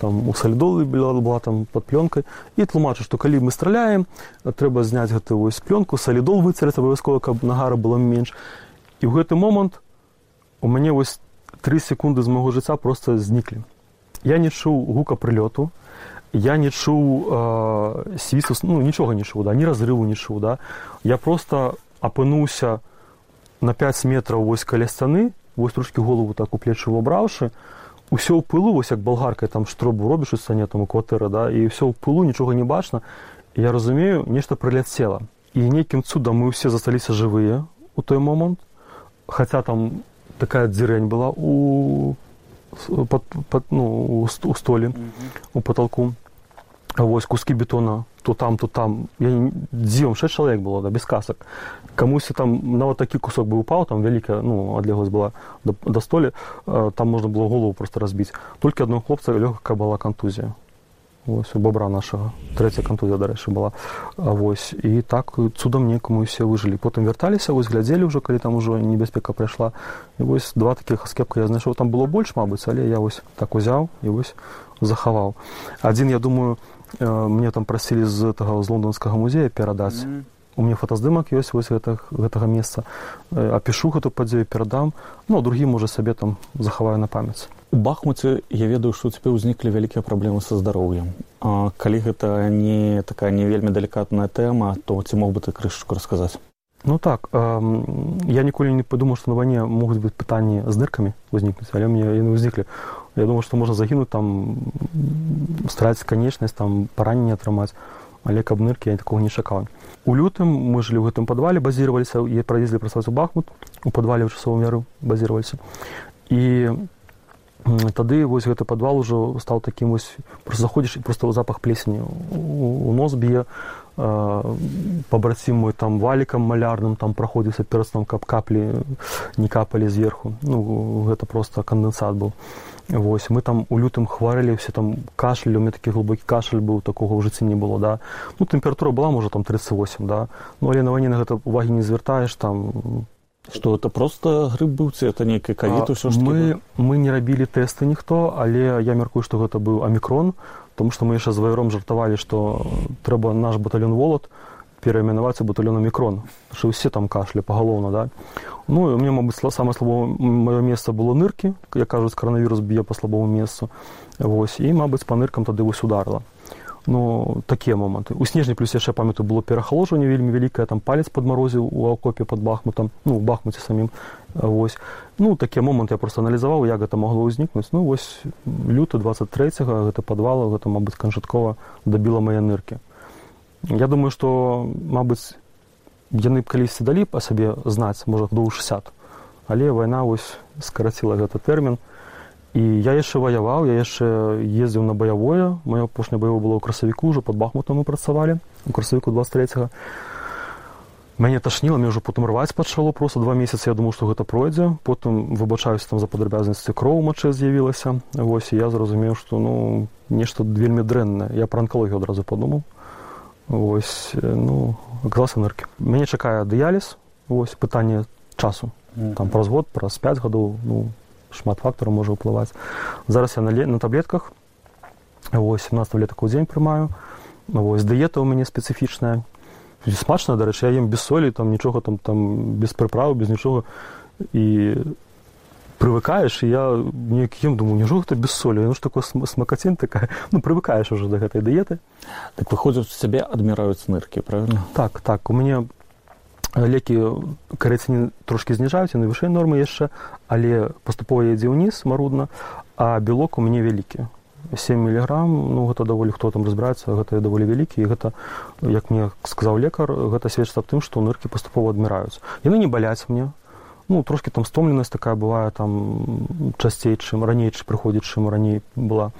там у сальдолы была там под плёнкай і тлумачу што калі мы страляем трэба зняць гэты вось плёнку салідол выцераць абавязкова каб нагара было менш. І ў гэты момант у мяне вось тры секунды з майго жыцця просто зніклі я не чуў гука прылёту я не чуў э, свісту ну нічога не чуў да ні разрыву не чуў да. Я просто апынуўся на 5 метраў вось каля сцяны вось трошки голову так у плечы вабраўшы усё ў пылу вось як балгаркай там штробу робіш у сцяне там у кватэры да і ўсё ў пылу нічога не бачна. Я разумею нешта прыляцела. І нейкім цудам мы ўсе засталіся жывыя у той момант. Хаця там такая дзірень была у под, под, ну, у столі mm -hmm. у потолку вось куски бетона то там то там. Я дзівам шэсць чалавек было да без касак. Камусьці там нават такі кусок бы упаў там вялікая ну адлегласць была да, да столі там можна было голову просто разбіць. Толькі адно хлопца лёгкая была кантузія. Вось, у бобра нашага. Трэця кантузія дарэчы была. А вось і так цудам некаму усе выжылі. Потым вярталіся вось глядзелі ўжо калі там ужо небяспека прайшла. І вось два такіх скепка я знайшоў. Там было больш мабыць але я вось так узяў і вось захаваў. Адзін я думаю мне там прасілі з гэтага з лондонскага музея перадаць. Mm -hmm. у мяне фотаздымак ёсць вось гэтых, гэтага месца. Апішу гэту падзею перадам. Ну а другім можа сабе там захаваю на памяць. У бахмуце я ведаю што у цябе ўзніклі вялікія праблемы са здароўем. А калі гэта не такая не вельмі далікатная тэма то ці мог бы ты крышачку расказаць? Ну так э, я ніколі не падумаў, што на вайне могуць быць пытанні з ныркамі ўзнікнуць, але мне яны ўзніклі. Я думаю, што можна загінуць там страціць канечнасць там паранне атрымаць, але каб ныркі я такого не чакаў. У лютым мы жылі ў гэтым падвале базіраваліся і праездзілі працаваць у бахмут у падвале ў часовым меру базіраваліся. І тады вось гэты падвал ужо стаў такім вось просто заходзіш і просто запах плесені у нос б'е пабрацім мой там валікам малярным там праходзіўся перстам каб каплі не капалі зверху ну гэта просто кандэнсат быў вось мы там у лютым хварылі все там кашлі у меня такі глубокі кашаль быў такога ў жыцці не было да. Ну тэмпература была можа там 38 да. Ну але на вайне на гэта увагі не звяртаеш там что это просто грыб быў ці это нейкай кавіту ўсё мы мы не рабілі тэсты ніхто але я мяркую што гэта быў амікрон тому што мы яшчэ з вайром жартавалі што трэба наш батальон волат перайменаваць у батальёна мікрон що ўсе там кашлі пагалоўна да. Ну і мне мабыць самае слабо маё месца было ныркі як кажуць каранавірус б'е па слабому месцу вось. І мабыць па ныркам тады вось ударыла ну такія моманты у снежні плюс яшчэ памятаю было перахалоджванне вельмі вялікае там палец падмарозіў у акопе под бахмутам ну у бахмуце самім вось. Ну такія моманты я просто аналізаваў як гэта магло ўзнікнуць ну вось люты 23 гэта падвала гэта мабыць канчаткова дабіла мае ныркі я думаю што мабыць яны б калісьці далі па сабе знаць можа до 60 але вайна вось скараціла гэта тэрмін. І я яшчэ ваяваў я яшчэ ездзіў на баявое. Маё апошняе баяво было ў красавіку ўжо под бахмутам мы працавалі у красавіку 23 мяне ташніла мне ўжо потым рваць пачало просто два месяцы. Я думаю што гэта пройдзе. Потым выбачаюся там за падрабязнасці кроў мачэ з'явілася. Вось я зразумеў што ну нешта вельмі дрэннае. Я пра анкалогію адразу падумаў вось ну клас энергі мяне чакае дыяліз вось пытанне часу. Там праз год праз 5 гадоў ну шмат фактараў можа ўплываць зараз я на, на таблетках. 17 летак у дзень прымаю вось дыета ў мяне спецыфічная смачна дарэчы я ем без солі там нічога там там без прыправы без нічога і прывыкаеш і я неяк ем думаю нічога гэта без солі ну ж такое смакацін такая ну прывыкаеш уже да гэтай дыеты так выходзяць сябе адміраюць ныркі правильно? Так так. У мяне лекі карэцінін трошкі зніжаюць на вышэй нормы яшчэ але паступова ядзе ўніз марудна а белок у мяне вялікі 7 міліграм ну гэта даволі хто там разбіраецца гэта даволі вялікі і гэта як мне сказаў лекар гэта сведчыць аб тым што ныркі паступова адміраюць яны не баляць мне ну трошки там стомленасць такая бывае там часцей чым раней прыходзіць чым раней была.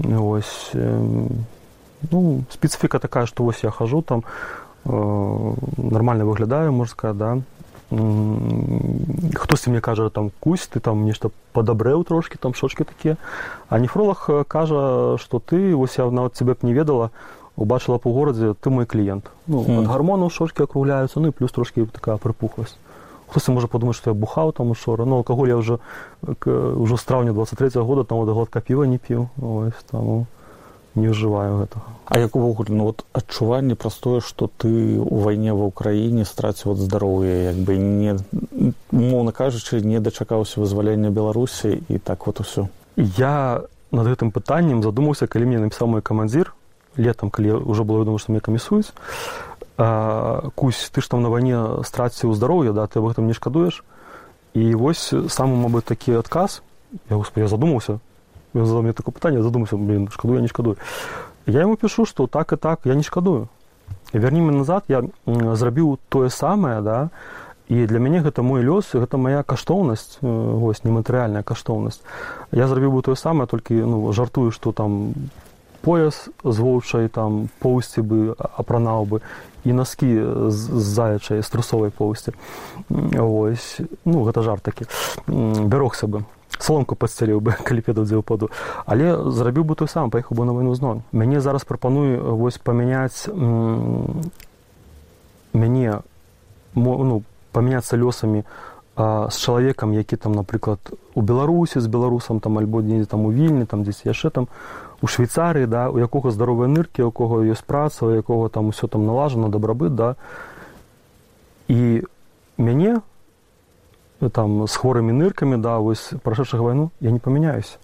Ось ну спецыфіка такая што вось я хожу там Э, нормально выглядаю сказать да. Хтосьці мне кажа там кусь ты там нешта падабрэў трошки там шочки такія а нефролог э, кажа что ты вось я нават цябе б не ведала убачыла по горадзе ты мой кліент ну, mm. гармону шочки акругляюцца ну і плюс трошки такая прыпухласць хтосьці можа подумаць что я бухаў там учора. Ну алкаголь я уже ўжо з траўня 23 -го года там гладка піва не піў ось там не ўжываю гэтага А як увогуле ну, вот адчуванне праз тое што ты у вайне ва ўкраіне страціў ад здароўя як бы не моўна кажучы не дачакаўся вызвалення беларусі і так вот усё я над гэтым пытаннем задумаўся калі мне напісаў мой камандзір летом калі ўжо было вядома што мне камісуюць кусь ты ж там на вайне страціў здароўя да ты об гэтым не шкадуеш і вось самы мабыць такі адказ я я задумаўся ён задаў мне такое пытанне задумаўся блин шкаду я не шкадую я ему пишу что так и так я не шкадую верніме назад я зрабіў тое самае да. І для мяне гэта мой лёс гэта моя каштоўнасць вось нематэрыяльная каштоўнасць я зрабіў бы тое самае толькі ну жартую что там пояс з воўчай там поўсці бы апранаў бы і носки з заячай струсовай поўсці. Ось. Ну гэта жарт такі. Бярогся бы саломку падсцяліў бы калі педу дзе ўпаду але зрабіў бы той сам паехаў бы на вайну зноў. Мяне зараз прапаную вось памяняць мяне ну памяняцца лёсамі а, з чалавекам які там напрыклад у беларусі з беларусам там альбо дзе там у вільні там дзесь яшчэ там у швейцарыі да у якога здаровыя ныркі у кого ёсць праца у якога там усё там налажана дабрабыт да. І мяне там з хворымі ныркамі да вось прашэшага вайну я не памяняюсь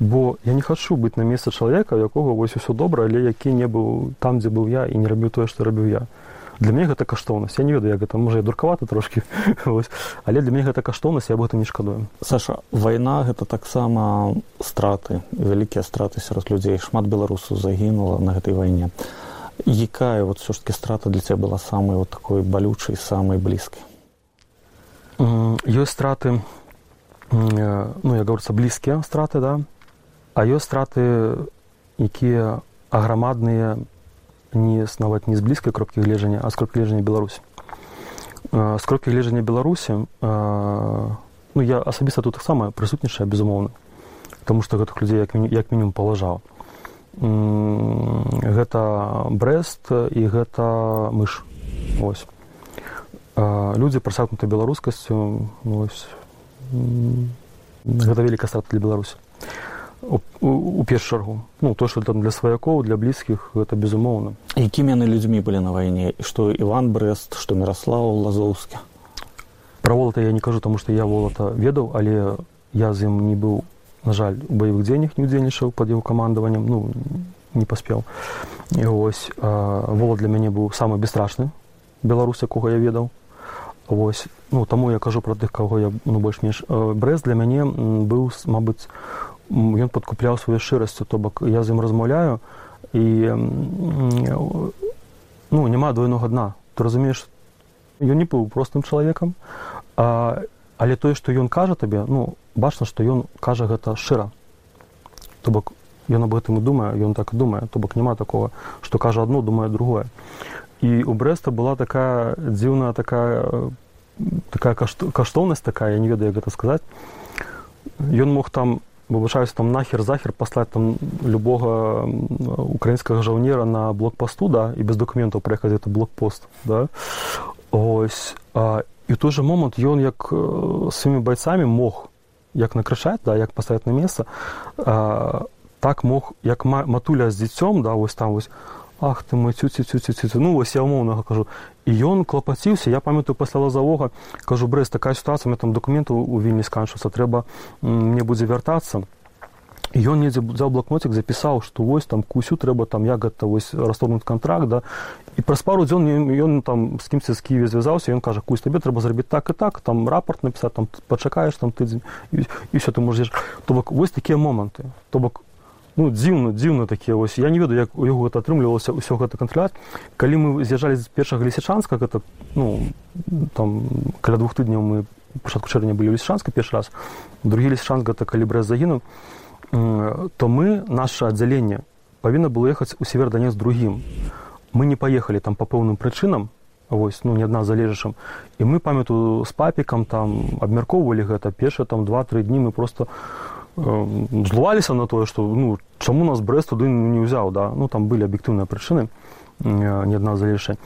бо я не хачу быць на месцы чалавека у якога вось усё добра але які не быў там дзе быў я і не рабіў тое што рабіў я для мяне гэта каштоўнасць я не ведаю як гэта можа я дуркавата трошки але для мяне гэта каштоўнасць я об этом не шкадую Саша вайна гэта таксама страты вялікія страты сярод людзей шмат беларусаў загінула на гэтай вайне якая вот все ж таки страта для цябе была самой вот такой балючай самой блізкай ёсць страты ну я говорится блізкія страты да. А ёсць страты якія аграмадныя не нават не з блізкай кропкі гледжання а з кропкі гледжання беларусі з кропкі гледжання беларусі ну я асабіста тут таксама прысутнічае безумоўна тому што гэтых людзей як, як мінімум палажаў гэта брест і гэта мыш. Ось. Людзі прасакнуты беларускасцю ну, гэта вялікая страта для беларусі у, у, у першую чаргу. Ну то что там для сваякоў для блізкіх гэта безумоўна. Якімі яны людзьмі былі на вайне? Што иван брест што мирослав лазоўскі? Про волата я не кажу тому что я волата ведаў але я з ім не быў. На жаль у баявых дзеяннях не удзельнічаў под яго камандаваннем ну не паспеў. І ось вола для мяне быў самы бесстрашны беларус якога я ведаў. Вось ну таму я кажу пра тых каго я ну больш-менш брест для мяне быў мабыць ён падкупляў сваю шчырасцю то бок я з ім размаўляю і ну няма двойнога дна. Ты разумееш ён не быў простым чалавекам а, але тое што ён кажа табе ну бачна што ён кажа гэта шчыра то бок ён об гэтым і думае ён так думае. То бок няма такого што кажа адно думае другое. І у брэста была такая дзіўная такая такая каштоўнасць такая я не ведаю як гэта сказаць. Ён мог там выбачаюсь там нахер захер паслаць там любога украінскага жаўнера на блокпасту да і без дакументаў праехаць это блокпост да. Ось а, і той же момант ён як сваімі байцамі мог як накрычаць да як паставіць на месца а, так мог як матуля з дзіцём да вось там вось ах ты мой цюці цюці цюці ну вось я умоўнага кажу і ён клапаціўся. Я памятаю пасля лазавога кажу брэс такая сітуацыя там дакументу у вільні сканчуцца трэба мне будзе вяртацца ён недзе взяў блокнотик запісаў што вось там кусю трэба там як гэта вось расторгнуць контракт да і праз пару дзён ён там з кімся з кіеве звязаўся ён кажа кусь табе трэба зрабіць так і так там рапорт напісаць там пачакаеш там тыдзень і, і все ты можаш то бок вось такія моманты. То бок ну дзіўна дзіўна такія вось я не ведаю як у яго гэта атрымлівалася ўсё гэта кантролят калі мы з'язджалі з першага лісічанска гэта ну там каля двух тыдняў мы пачатку чэрвеня былі лісчанска першы раз другі лісчанс гэта калі брэс загінуў то мы наше аддзяленне павінна было ехаць у северданец другім. Мы не паехалі там па пэўным прычынам вось ну не адна залежачым. І мы памятаю з папікам там абмяркоўвалі гэта першыя там два-тры дні мы просто злуваліся на тое што ну чаму нас брэс туды не ўзяў да? Ну там былі аб'ектыўныя прычыны не адна залеша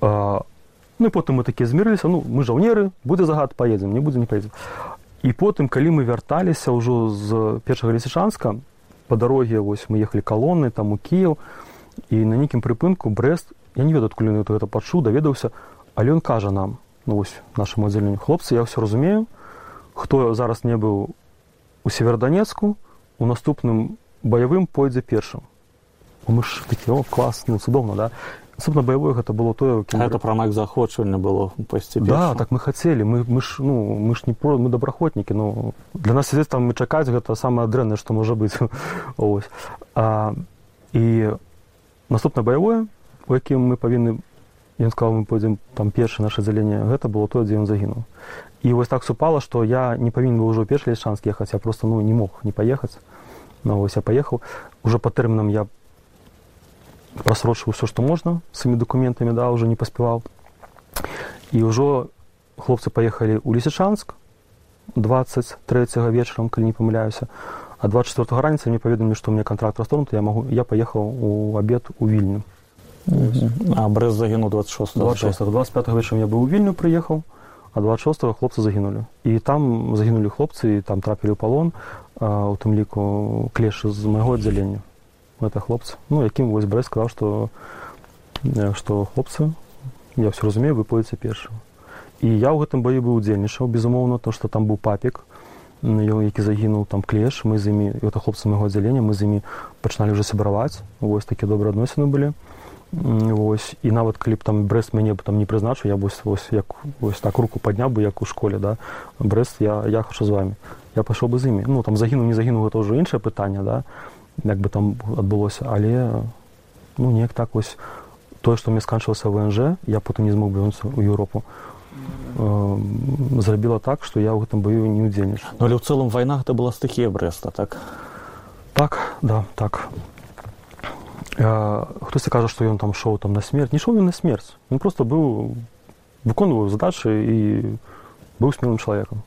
ну і потым мы такія змірыліся ну мы жаўнеры будзе загад паедзем не будзе не паедзем. І потым калі мы вярталіся ўжо з першага лесічанска по дароге вось мы ехалі калоны там у кіяў і на нейкім прыпынку брест я не ведаю адкуль ён гэта пачуў даведаўся але ён кажа нам ну вось нашаму аддзяленню хлопцы я ўсё разумею хто зараз не быў у северданецку у наступным баявым пойдзе першым. Мы ж такі о клас ну цудоўна да? Асобна баявое гэта было тое это прамак заахвочвальна было пасці да так мы хацелі. Мы мы ж ну мы ж не про мы добраахвотнікі ну для нас сядзець там мы чакаць гэта самае дрэннае што можа быць. Ось. А, і наступна баявое у якім мы павінны ён сказал мы пойдзем там першы наше дзяленне гэта было тое дзе ён загінуў і вось так супала што я не павінен быў ужо першы шанс ехаць я просто ну не мог не паехаць но ну, вось я паехаў уже па тэрмінам я прасрочыў ўсё што можна самі дакументамі да уже не паспяваў і ўжо хлопцы паехалі ў лісячанск 23 вечарам калі не памыляюся а 24 раніцы мне паведамілі што мне контракт расторнуты я магу я паехаў у абед у вільню а брэз загінуў 26 26 25 вечарам я быў у вільню прыехаў а 26-го хлопцы загінулі і там загінулі хлопцы і там трапілі ў палон у тым ліку клешы з майго аддзялення гэта хлопцы ну якім вось брэс сказаў што што хлопцы я все разумею вы поеце першым і я ў гэтым баі быў удзельнічаў безумоўна то што там быў папік які загінуў там клеш. Мы з імі это хлопцы майго аддзялення мы з імі пачыналі уже сябраваць вось такія добрыя адносіны былі Вось і нават калі б там брест мяне б там не прызначыў я вось вось як вось так руку падняў бы як у школе да. Брест я я хачу з вами я пайшоў бы з імі. Ну там загінуў не загінуў гэта ўжо іншае пытанне да як бы там адбылося. Але ну неяк так вось тое што мне сканчылася внж я потым не змог вярнуцца ў еўропу. Э, зрабіла так што я ў гэтым баю не удзельніш ну, але ў цэлым вайна гэта была стыхія брэста так? Так да так хтосьці кажа што ён там шоу там на смерць не шоў ён на смерць ён просто быў выконваў задачы і быў смелым чалавекам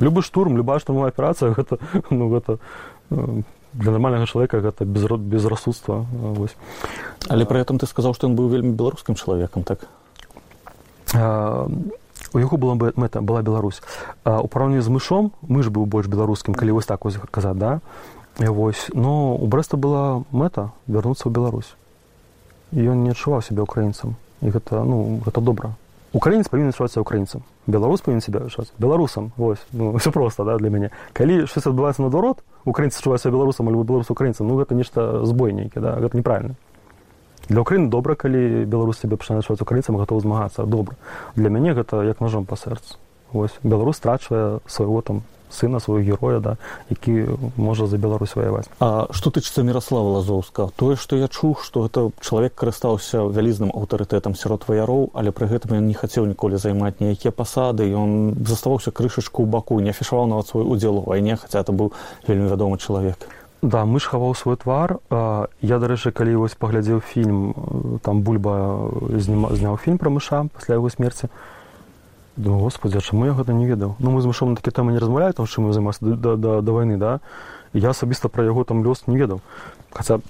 любы штурм любая штурмовая аперацыя гэта ну гэта для нармальнага чалавека гэта без безрассудства вось але пры этом ты сказаў што ён быў вельмі беларускім чалавекам так? У яго была бы мэта была Беларусь у параўнанні з мышом мы ж быў больш беларускім калі вось так вось казаць да Вось. Но у Брэста была мэта вярнуцца ў Беларусь. Ён не адчуваў сябе украінцам. І гэта, ну, гэта добра. Украінец павінен адчувацца украінцам. Беларус павінен сябе адчуваць беларусам. Вось. Ну, все проста да, для мяне. Калі щось адбываецца наадварот, украінец адчуваецца беларусам альбо беларус украінцам, ну гэта нешта збой нейкі, да? гэта неправільна. Для Украіны добра, калі беларус сябе пачынае адчуваць украінцам, гатоў змагацца добра. Для мяне гэта як ножом па сэрцу. Вось. Беларус страчвае свайго там сына свайго героя да які можа за Беларусь ваяваць. А што тычыцца міраслава лазоўска? Тое што я чуў што гэта чалавек карыстаўся вялізным аўтарытэтам сярод ваяроў але пры гэтым ён не хацеў ніколі займаць ніякія пасады ён заставаўся крышачку ў баку не афішаваў нават свой удзел у вайне хаця это быў вельмі вядомы чалавек. Да, мы хаваў свой твар. Я дарэчы калі вось паглядзеў фільм там бульба зняў фільм пра мыша пасля яго смерці думаю господи а чаму я гэта не ведаў ну мы з мышом на такі тэмы не размаўляю там чым займацца да, да, да, да вайны да? Я асабіста пра яго там лёс не ведаў хаця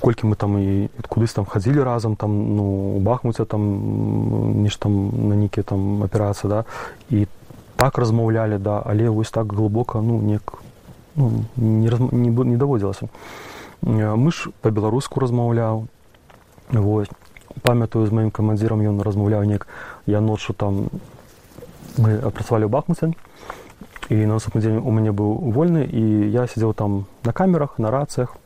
колькі мы там і кудысь там хадзілі разам там ну бахмуце там ніж там на нейкія там аперацыі да? І так размаўлялі да? Але вось так глыбока ну нек ну, не, раз, не, не даводзілася мы ж па-беларуску размаўляў вось памятаю з маім камандзірам ён размаўляў неяк я ноччу там мы апрацавалі ў бахмуце і на наступны дзень у мяне быў вольны і я сядзеў там на камерах на рацыях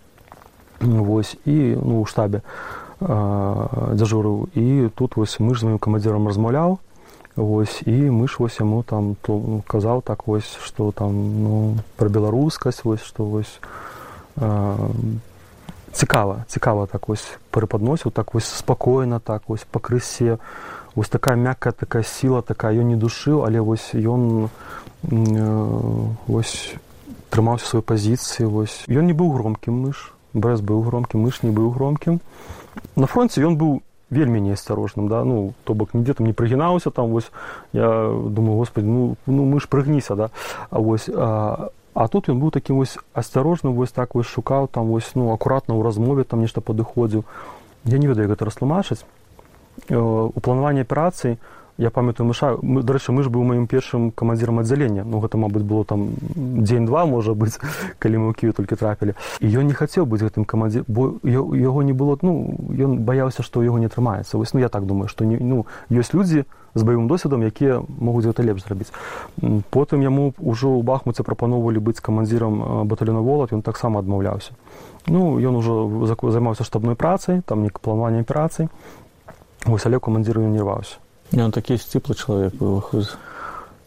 вось і ну у штабе дзяжурыў і тут вось мы ж з маім камандзірам размаўляў вось і мы ж вось яму там то ну, казаў так вось што там ну пра беларускасць вось што вось цікава цікава так вось прыпадносіў так вось спакойна так вось пакрысе вось такая мяккая такая сіла такая ён не душыў але вось ён вось трымаўся сваёй пазіцыі вось ён не быў громкім мыш брэс быў громкім мыш не быў громкім на фронте ён быў вельмі неасцярожным да. Ну то бок нідзе там не прыгінаўся там вось я думаю господи ну ну мы ж прыгніся да. А вось а А тут ён быў такім вось асцярожным вось так вось шукаў там вось ну акуратна ў размове там нешта падыходзіў. Я не ведаю гэта растлумачыць. У планаванні аперацыі я памятаю мыша мы дарэчы мы ж быў маім першым камандзірам аддзялення. Ну гэта мабыць было там дзень два можа быць калі мы ў кію толькі трапілі. І ён не хацеў быць гэтым камандзір бо яго не было ну ён баяўся што яго не атрымаецца. Вось ну я так думаю што не ну ёсць людзі з баявым досведам якія могуць гэта лепш зрабіць. Потым яму ўжо ў бахмуце прапаноўвалі быць камандзірам батальёна волат ён таксама адмаўляўся. Ну ён ужо займаўся штабной працай там не планаванне аперацый. Вось але камандзіру не рваўся. Ён такі сціплы чалавек быў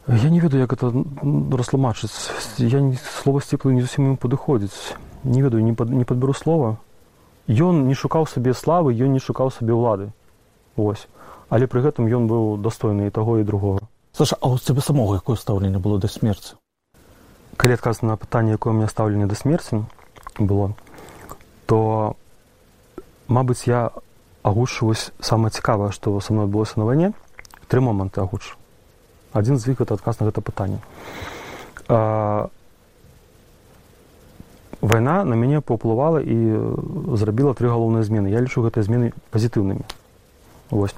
я не ведаю як это растлумачыць. Я не слова сціплы не зусім ім падыходзіць. Не ведаю не, пад, не падберу слова. Ён не шукаў сабе славы ён не шукаў сабе ўлады. Ось але пры гэтым ён быў дастойны і таго і другога. Саша, а у цябе самога якое стаўленне было да смерці? Калі адказана на пытанне якое мне стаўленне да смерці было то мабыць я агучваюсь самае цікавае што са мной адбылося на вайне. Тры моманты агуч адзін з іх это адказ на гэта пытанне. Вайна на мяне паўплывала і зрабіла тры галоўныя змены. Я лічу гэтыя змены пазітыўнымі. Вось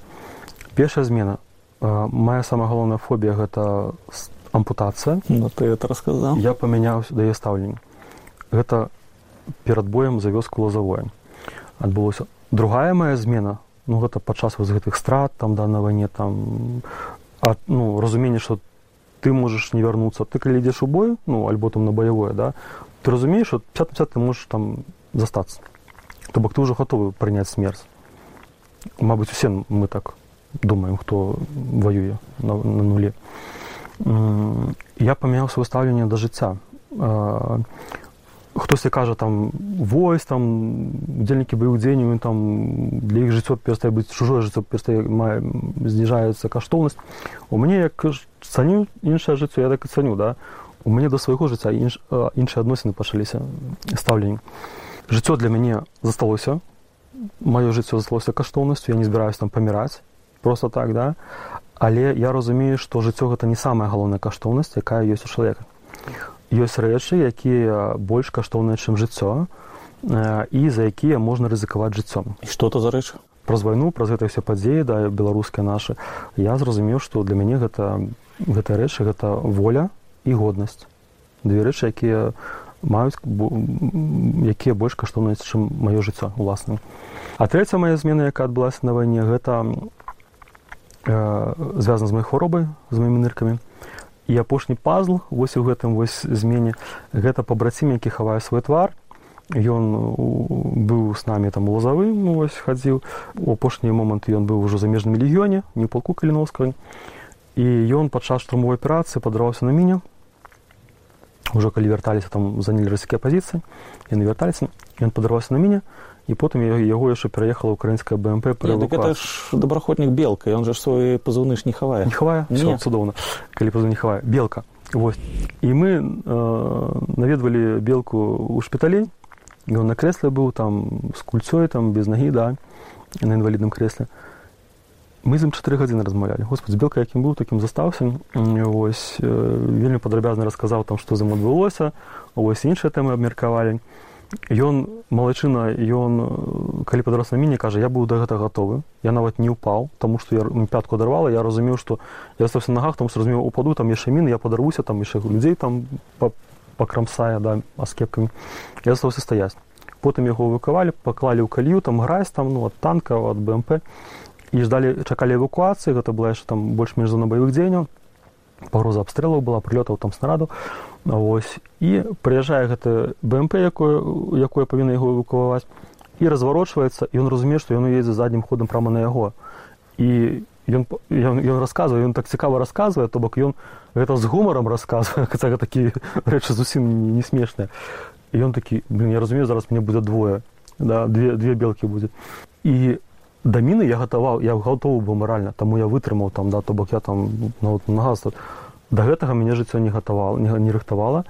першая змена. Моя самая галоўная фобія гэта ампутацыя ну, ты это расказаў я памяняў да яе стаўленне гэта перад боем за вёску лазавое адбылося другая моя змена ну гэта падчас вось гэтых страт там да на вайне там ад, ну разуменне што ты можаш не вярнуцца ты калі ідзеш у бой ну альбо там на баявое да ты разумееш что 50 ты можаш там застацца то бок ты ўжо гатовы прыняць смерць Мабыць усе мы так думаем хто воюе на, на нуле я памяняў сваё стаўленне да жыцця хтосьці кажа там войс там удзельнікі быў дзень там для іх жыццё перастае быць чужое жыццё перастае мае зніжаецца каштоўнасць у мяне як цаню іншае жыццё я так і цаню да. У мяне да свайго жыцця інш, іншыя адносіны пачаліся стаўленні жыццё для мяне засталося. Маё жыццё засталося каштоўнасцю я не збіраюсь там паміраць просто так да? Але я разумею што жыццё гэта не самая галоўная каштоўнасць якая ёсць у чалавека. Ёсць рэчы якія больш каштоўныя чым жыццё і за якія можна рызыкаваць жыццём. Что то за рэч? Праз вайну праз гэта все падзеі да беларускія нашы. Я зразумеў што для мяне гэта гэтыя рэчы гэта воля і годнасць. Две рэчы якія маюць якія больш каштоўнасць чым маё жыццё уласна. А трэця моя змена якая адбылася на вайне гэта э, звязана з моей хваробай з маімі ныркамі. І апошні пазл вось у гэтым вось змене гэта пабрацім які хавае свой твар. Ён быў з намі там лазавы вось хадзіў. У апошні момант ён быў ужо замежным легіёне не полку каліновска і ён падчас штурмовой аперацыі падраўся на міне ўжо калі вярталіся там занялі расійскія пазіцыі яны вярталіся ён падарваўся на міне і потым яго яшчэ пераехала украінская бмп это ж добраходнік белка ён жа свой пазыўны ж не хавае не хавае цудоўна калі пазу не хавае белка. Вось і мы э, наведвалі белку ў шпіталей ён на крэсле быў там з кульцой там без нагі да на інвалідным крэсле мы з ім чатыры гадзіны размаўлялі господь белка якім быў такім застаўся ось э, вельмі падрабязна расказаў там што з ім адбылося ось іншыя тэмы абмеркавалі ён малайчына ён калі падрос на міне кажа я быў да гэта гатовы я нават не ўпаў таму што я пятку дарвала я разумеў што я стався нагах там разумеў упаду там яшчэ міны я падаруся там яшчэ людзей там пакрамсая да аскепкамі я застаўся стаяць. Потым яго выкавалі паклалі ў калію там граць там ну ад танка ад бмп і ждалі чакалі эвакуацыі гэта была яшчэ там больш-менш за на баявых дзеянняў. Пагроза абстрэлаў была прылётаў там снараду Вось. і прыязджае гэты бмп якое якое павінна яго эвакуаваць і разварочваецца ён разумее што ён едзе заднім ходам прама на яго. І ён ён, ён расказвае ён так цікава расказвае то бок ён гэта з гумарам расказвае такі рэчы зусім не, не смешныя. Ён такі я разумею зараз мне будзе двое да две две белкі будзе і да міны я гатаваў я гатовы быў маральна таму я вытрымаў там да то бок я там ну, нагаз да гэтага мяне жыццё не гатавала не, не рыхтавала.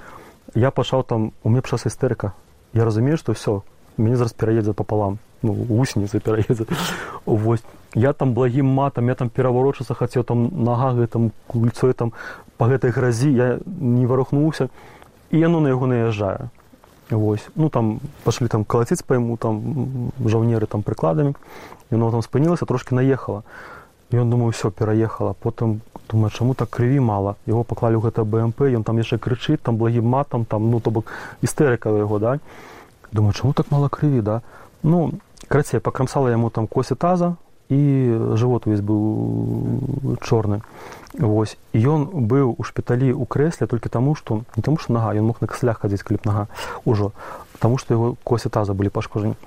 Я пачаў там у мне пчас істэрыка. Я разумею што ўсё мяне зараз пераедзе пополам ну усніцы пераедзе вось. Я там благім матам я там пераварочацца хацеў там нага гэтым кульцой там по гэтай гразі я не варухнуўся. І яно на яго наязджае. Вось. Ну там пашлі там калаціць пайму там жаўнеры там прыкладамі. Яно там спынілася трошки наехала. Ён думаю все пераехала. Потым думаю чаму так крыві мала? Его паклалі ў гэта бмп ён там яшчэ крычыць там благім матам там ну то бок істэрыка яго да? Думаю чаму так мала крыві да? Ну крацей пакрамсала яму там косе таза і жывот увесь быў чорны Вось. Ён быў у шпіталі ў крэсле толькі таму што не таму што нага ён мог на каслях хадзіць калі б нага ўжо таму што яго косе таза былі пашкожаны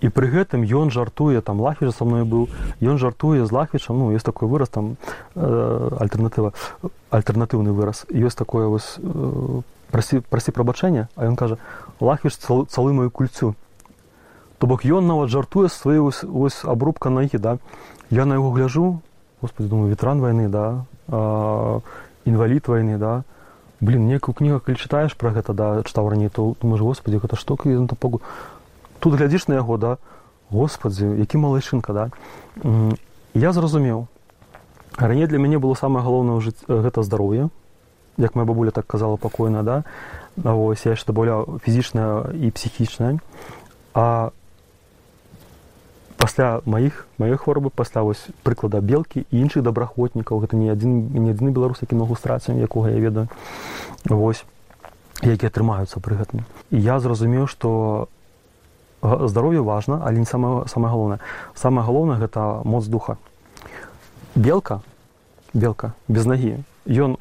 і пры гэтым ён жартуе там лахвіжа са мной быў ён жартуе з лахвічам ну ёсць такой выраз там э, альтэрнатыва альтэрнатыўны выраз. Ёсць такое вось э, прасі прасі прабачэння а ён кажа лахвіш цал, цалы мою кульцю то бок ён нават жартуе сваю вось, вось абрубка нагі да. Я на яго гляжу господи думаю ветран вайны да інвалід вайны да. Блин некую кнігу калі чытаеш пра гэта да чытаў раней то думаешь господи гэта што погу тут глядзіш на яго да господдзі які малайчынка да. Я зразумеў. Раней для мяне было самае галоўнае жыць гэта здароўе як моя бабуля так казала пакойна да. Ось я яшчэ добаўляў фізічна і псіхічна а пасля маіх маёй хворабы пасля вось прыклада белкі і іншых добраахвотнікаў. Гэта не адзін не адзіны беларус які ногу страцем якога я ведаю. Вось які атрымаюцца пры гэтым. І я зразумеў што здароўе важна але не самое самое галоўнае. Самое галоўнае гэта моц духа. Белка белка без нагі ён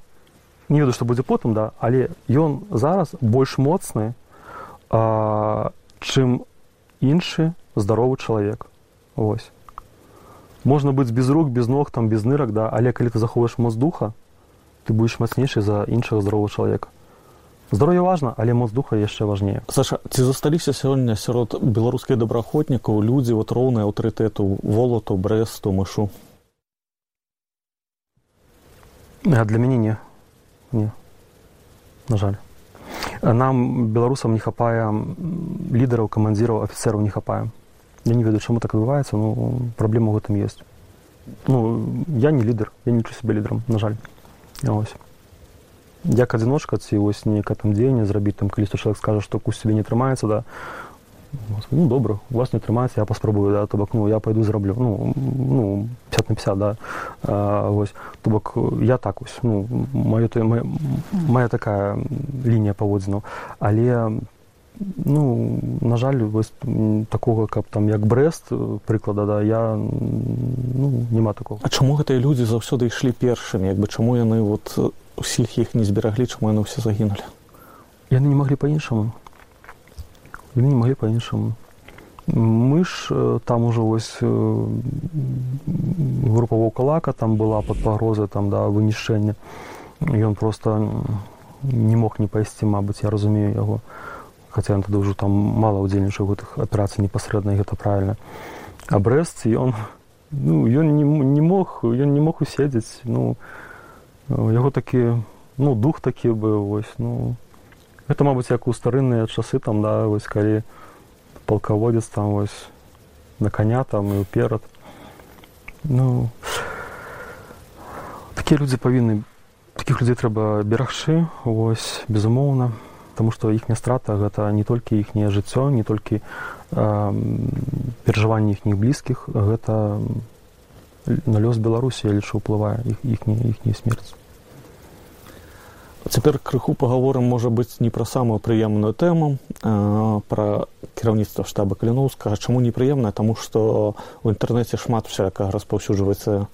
не ведаю што будзе потым да але ён зараз больш моцны а, чым іншы здаровы чалавек ось. Можна быць без рук без ног там без нырак да? Але калі ты захоўваеш моц духа ты будзеш мацнейшы за іншага здарового чалавека. Здароўе важна але моц духа яшчэ важнее. Саша ці засталіся сёння сярод беларускіх добраахвотнікаў людзі вот роўныя аўтарытэту волату брэсту мышу? А для мяне не. Не. На жаль. Нам беларусам не хапае лідараў камандзіраў афіцераў не хапае я не ведаю чаму так адбываецца ну праблема ў гэтым ёсць ну я не лідар я не лічу сябе лідарам на жаль. Ось. Як адзіночка ці вось нейкае там дзеянне зрабіць там калі чалавек скажа што кусь сябе не трымаецца да. Ну добра у вас не атрымаецца я паспрабую да то бок ну я пайду зраблю ну ну 50 на 50 да. А, вось то бок я так вось ну маё то моя такая лінія паводзіну але ну на жаль вось такога каб там як брест прыклада да я ну няма такого. А чаму гэтыя людзі заўсёды ішлі першымі? Як бы чаму яны вот усіх іх не збераглі чаму яны ўсе загінулі? Яны не маглі па-іншаму. Яны не маглі па-іншаму. Мы ж там ужо вось група вокалака там была под пагрозай там да вынішчэння ён просто не мог не пайсці мабыць я разумею яго хаця ён тады ўжо там мала ўдзельнічаў гэтых аперацый непасрэдна гэта правільна а брест ён ну ён не, не мог ён не мог уседзець ну яго такі ну дух такі быў вось ну гэта мабыць як у старынныя часы там да вось калі палкаводзец там вось на коня там і ўперад ну такія людзі павінны такіх людзей трэба берагчы вось безумоўна Таму што іхня страта гэта не толькі іхняе жыццё, не толькі э, перажыванне іхніх блізкіх, гэта на лёс Беларусі я лічу ўплывае іхняя смерць. Цяпер крыху пагаворым можа быць не пра самую прыемную тэму пра кіраўніцтва штаба каліноўскага чаму непрыемна? Таму што ў інтэрнэце шмат всякага распаўсюджваецца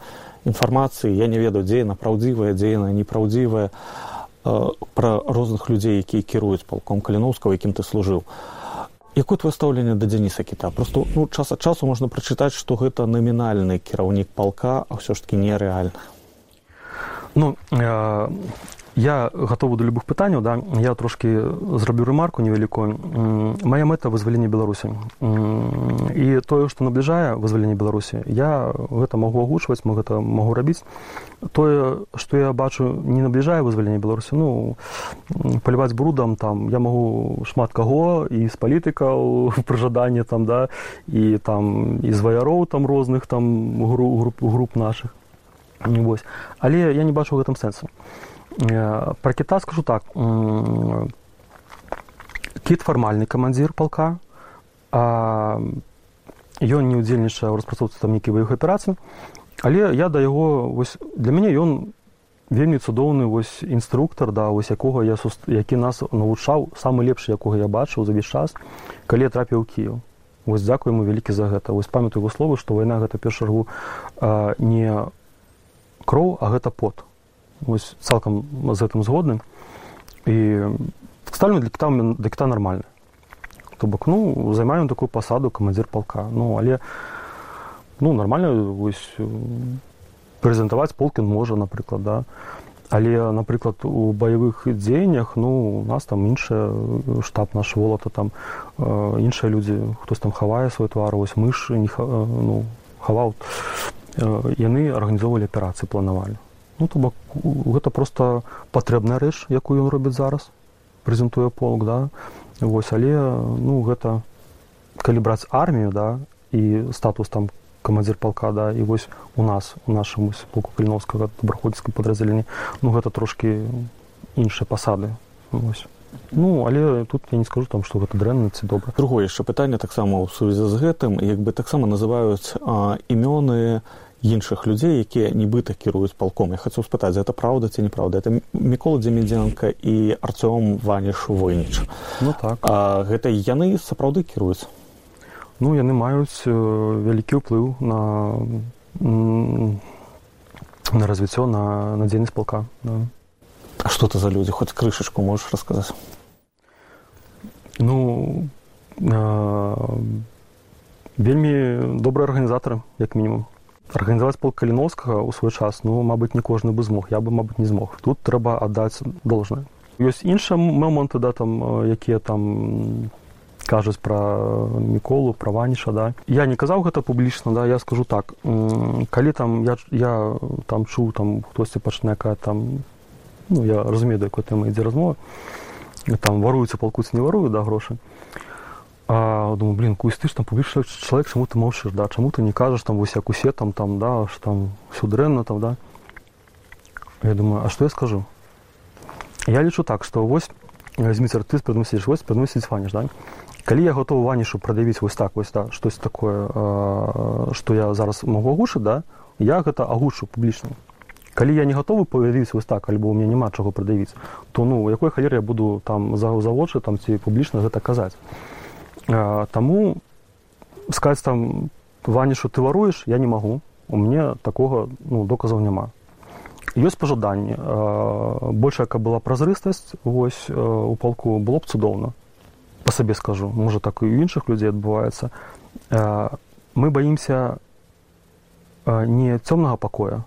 інфармацыі. Я не ведаю дзе яна праўдзівая дзе яна непраўдзівая пра розных людзей якія кіруюць палком каліноўскага якім ты служыў якое твоё стаўленне да дзяніса кіта просто ну час ад часу можна прачытаць што гэта намінальны кіраўнік палка а ўсё ж таки нерэальна ну э, я гатовы да любых пытанняў да. Я трошки зраблю рэмарку невялікую моя мэта вызвалення беларусі і тое што набліжае вызваленне беларусі я гэта магу агучваць мы гэта магу рабіць тое што я бачу не набліжае вызваленне беларусі ну паліваць брудам там я магу шмат каго і з палітыкаў пры жаданні там да і там і зваяроў там розных там груп груп наших. Вось але я не бачу гэтым сэнсам Э, про кита скажу так. Кіт фармальны камандзір палка, ён не ўдзельнічае ў распрацоўцы там нейкі баях аперацыі. Але я да яго вось, для мяне ён вельмі цудоўны вось інструктар да вось якога я суст... які нас навучаў самы лепшы якога я бачыў за ўвесь час калі трапіў кіяў вось дзякую ему вялікі за гэта вось памятаю его словы што вайна гэта першаргу не кроў а гэта пот ось цалкам з гэтым згодны і стальны для кіта для кіта нармальны то бок ну займаем такую пасаду камандзір палка ну але ну нармальна вось прэзентаваць полкін можа напрыклад да. Але напрыклад у баявых дзеяннях ну у нас там іншая штаб наш волата там іншыя людзі хтось там хавае свой твар вось мыш не ну хаваў яны арганізоўвалі аперацыі планавалі Ну, то бок гэта просто патрэбная рэч, якую ён робіць зараз, прэзентуе полк да. Вось але ну гэта калі браць армію да і статус там камандзір палка да і вось у нас у нашым полку каліновскага добраходніцкай падраздзяленні ну гэта трошки іншыя пасады. Вось. Ну але тут я не скажу там што гэта дрэнна ці добра. Другое яшчэ пытанне таксама ў сувязі з гэтым як бы таксама называюць а, імёны іншых людзей якія нібыта кіруюць палком. Я хацеў спытаць гэта праўда ці неправда это мікола дземедзенка і арцём ваніш войніч ну так. А гэта яны сапраўды кіруюць? Ну яны маюць вялікі ўплыў на на развіццё на на дзейнасць палка да. А што ты за людзі? Хоць крышачку можаш расказаць? Ну э, вельмі добрыя арганізатары як мінімум арганізаваць пол каліновскага ў свой час ну мабыць не кожны бы змог. Я бы мабыць не змог. Тут трэба аддаць должное ёсць іншыя моманты да там якія там кажуць пра міколу пра ваніша да. Я не казаў гэта публічна да я скажу так. Калі там я я там чуў там хтосьці пачне якая там ну я разумею да якой тэма ідзе размова там варуюцца палкуць не варую да грошы а думаю блин кусь ты ж там публічны чалавек чаму ты маўчыш да чаму ты не кажаш там вось як усе там там да ж там все дрэнна там да. Я думаю а что я скажу? Я лічу так что вось зміцер ты прыносіш вось прыносіць ваніш да. Калі я готовы ванішу прадавіць вось так вось да штось такое что я зараз могу агушыць да я гэта агушу публічна калі я не гатовы павяліць вось так альбо у меня няма чаго прадавіць то ну якой халер я буду там за заводчы там ці публічна гэта казаць таму сказаць там ванішу ты варуеш? я не магу. У мне такога ну доказаў няма. Ёсць пажаданне большая каб была празрыстасць вось у палку было б цудоўна. По сабе скажу. Можа так і у іншых людзей адбываецца. Мы баімся не цёмнага пакоя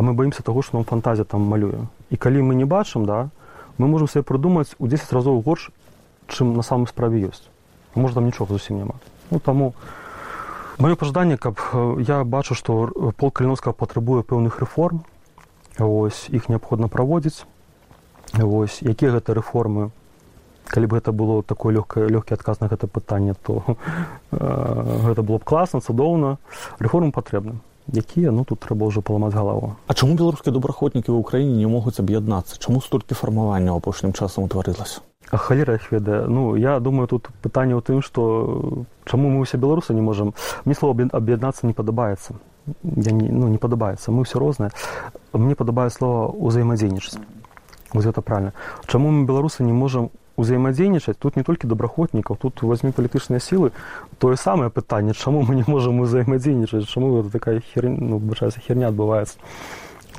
а мы боимся того что нам фантазія там малюе. І калі мы не бачым да мы можем себе прыдумаць у 10 разоў горш чым на самой справе ёсць можа там нічога зусім няма. Ну таму маё пажаданне каб я бачу што пол каліновска патрабуе пэўных рэформ ось іх неабходна праводзіць вось якія гэта рэформы калі б гэта было такое лёгкае лёгкі адказ на гэта пытанне то гэта было б класна цудоўна рэформы патрэбна якія ну тут трэба ўжо паламаць галаву А чаму беларускія добраахвотнікі ў ўкраіне не могуць аб'яднацца чаму столькі фармавання апошнім часам утварылася халера их ведае ну я думаю тут пытанне ў тым што чаму мы ўсе беларусы не можам мне слова аб'яднацца не падабаецца я не ну не падабаецца мы ўсё рознае мне падабае слова ўзаемадзейнічаць вось гэта правильно. Чаму мы беларусы не можам узаемадзейнічаць тут не толькі добраахвотнікаў тут возьмі палітычныя сілы тое самае пытанне чаму мы не можам узаемадзейнічаць чаму такая хер ну, бачаецца херня адбываецца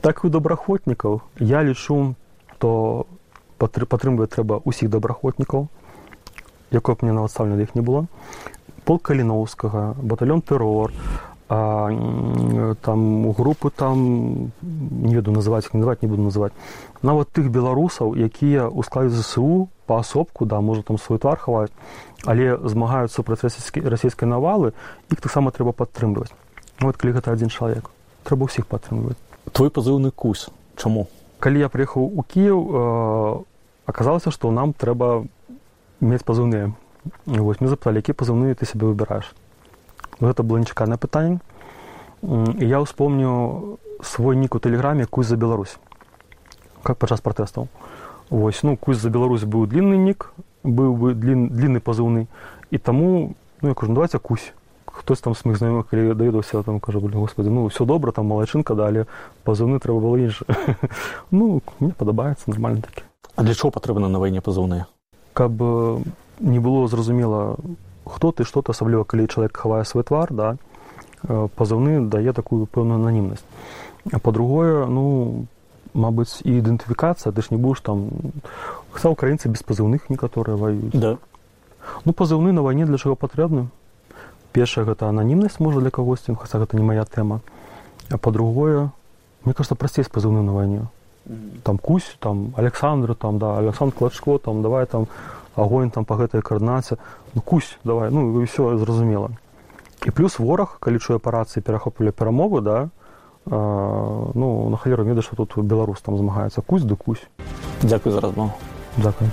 так у добраахвотнікаў я лічу то падтрымвае трэба ўсіх добраахвотнікаў якое б мне нават стаўлена іх не было. Пол каліноўскага батальон тэрор а, там групы там не веду называць называць не буду называць нават тых беларусаў якія ў складзе зсу паасобку да можа там свой твар хаваюць але змагаюць супраць расійскай навалы іх таксама трэба падтрымліваць. Вот калі гэта адзін чалавек. Трэба ўсіх падтрымліваць. Твой пазыўны кус чаму? Калі я прыехаў у кіев э, аказалася што нам трэба мець пазыўныя. Вось мы запыталі які пазыўныя ты сябе выбіраеш гэта было нечаканае пытанне і я ўспомню свой нік у тэлеграме кусь за Беларусь как падчас пратэстаў. Вось ну кусь за Беларусь быў длинны нік быў бы длин, длинны пазыўны. І таму ну я кажу «Ну, давайте кусь хтось там смых знаёмых калі даведаўся там кажа господи ну все добра там малайчынка далі пазыўны трэба было інша ну мне падабаецца нормально такі. А для чого патрэбна на вайне пазыўныя каб не было зразумела хто ты што ты асабліва калі чалавек хавае свой твар да пазыўны дае такую пэўную ананімнасць а по-другое ну мабыць і ідэнтыфікацыя ты ж не будешь там хца украінцы без пазыўных некаторыя ваюць да. Ну пазыўны на вайне для чаго патрэбны першая гэта ананімнасць можа для кагосьці хаця гэта не моя тэма а по-другое мне кажется прасцей з пазыўны на вайне там кусь там александр там да александр клачко там давай там агонь там по гэтай каардынаце ну кусь давай ну ўсё зразумела. І плюс вораг калі чуе апарацыі перахоплівалі перамовы да а, ну на халеру веда што тут беларус там змагаецца. Кусь ды кусь. Дзякуй за размову. Дзякую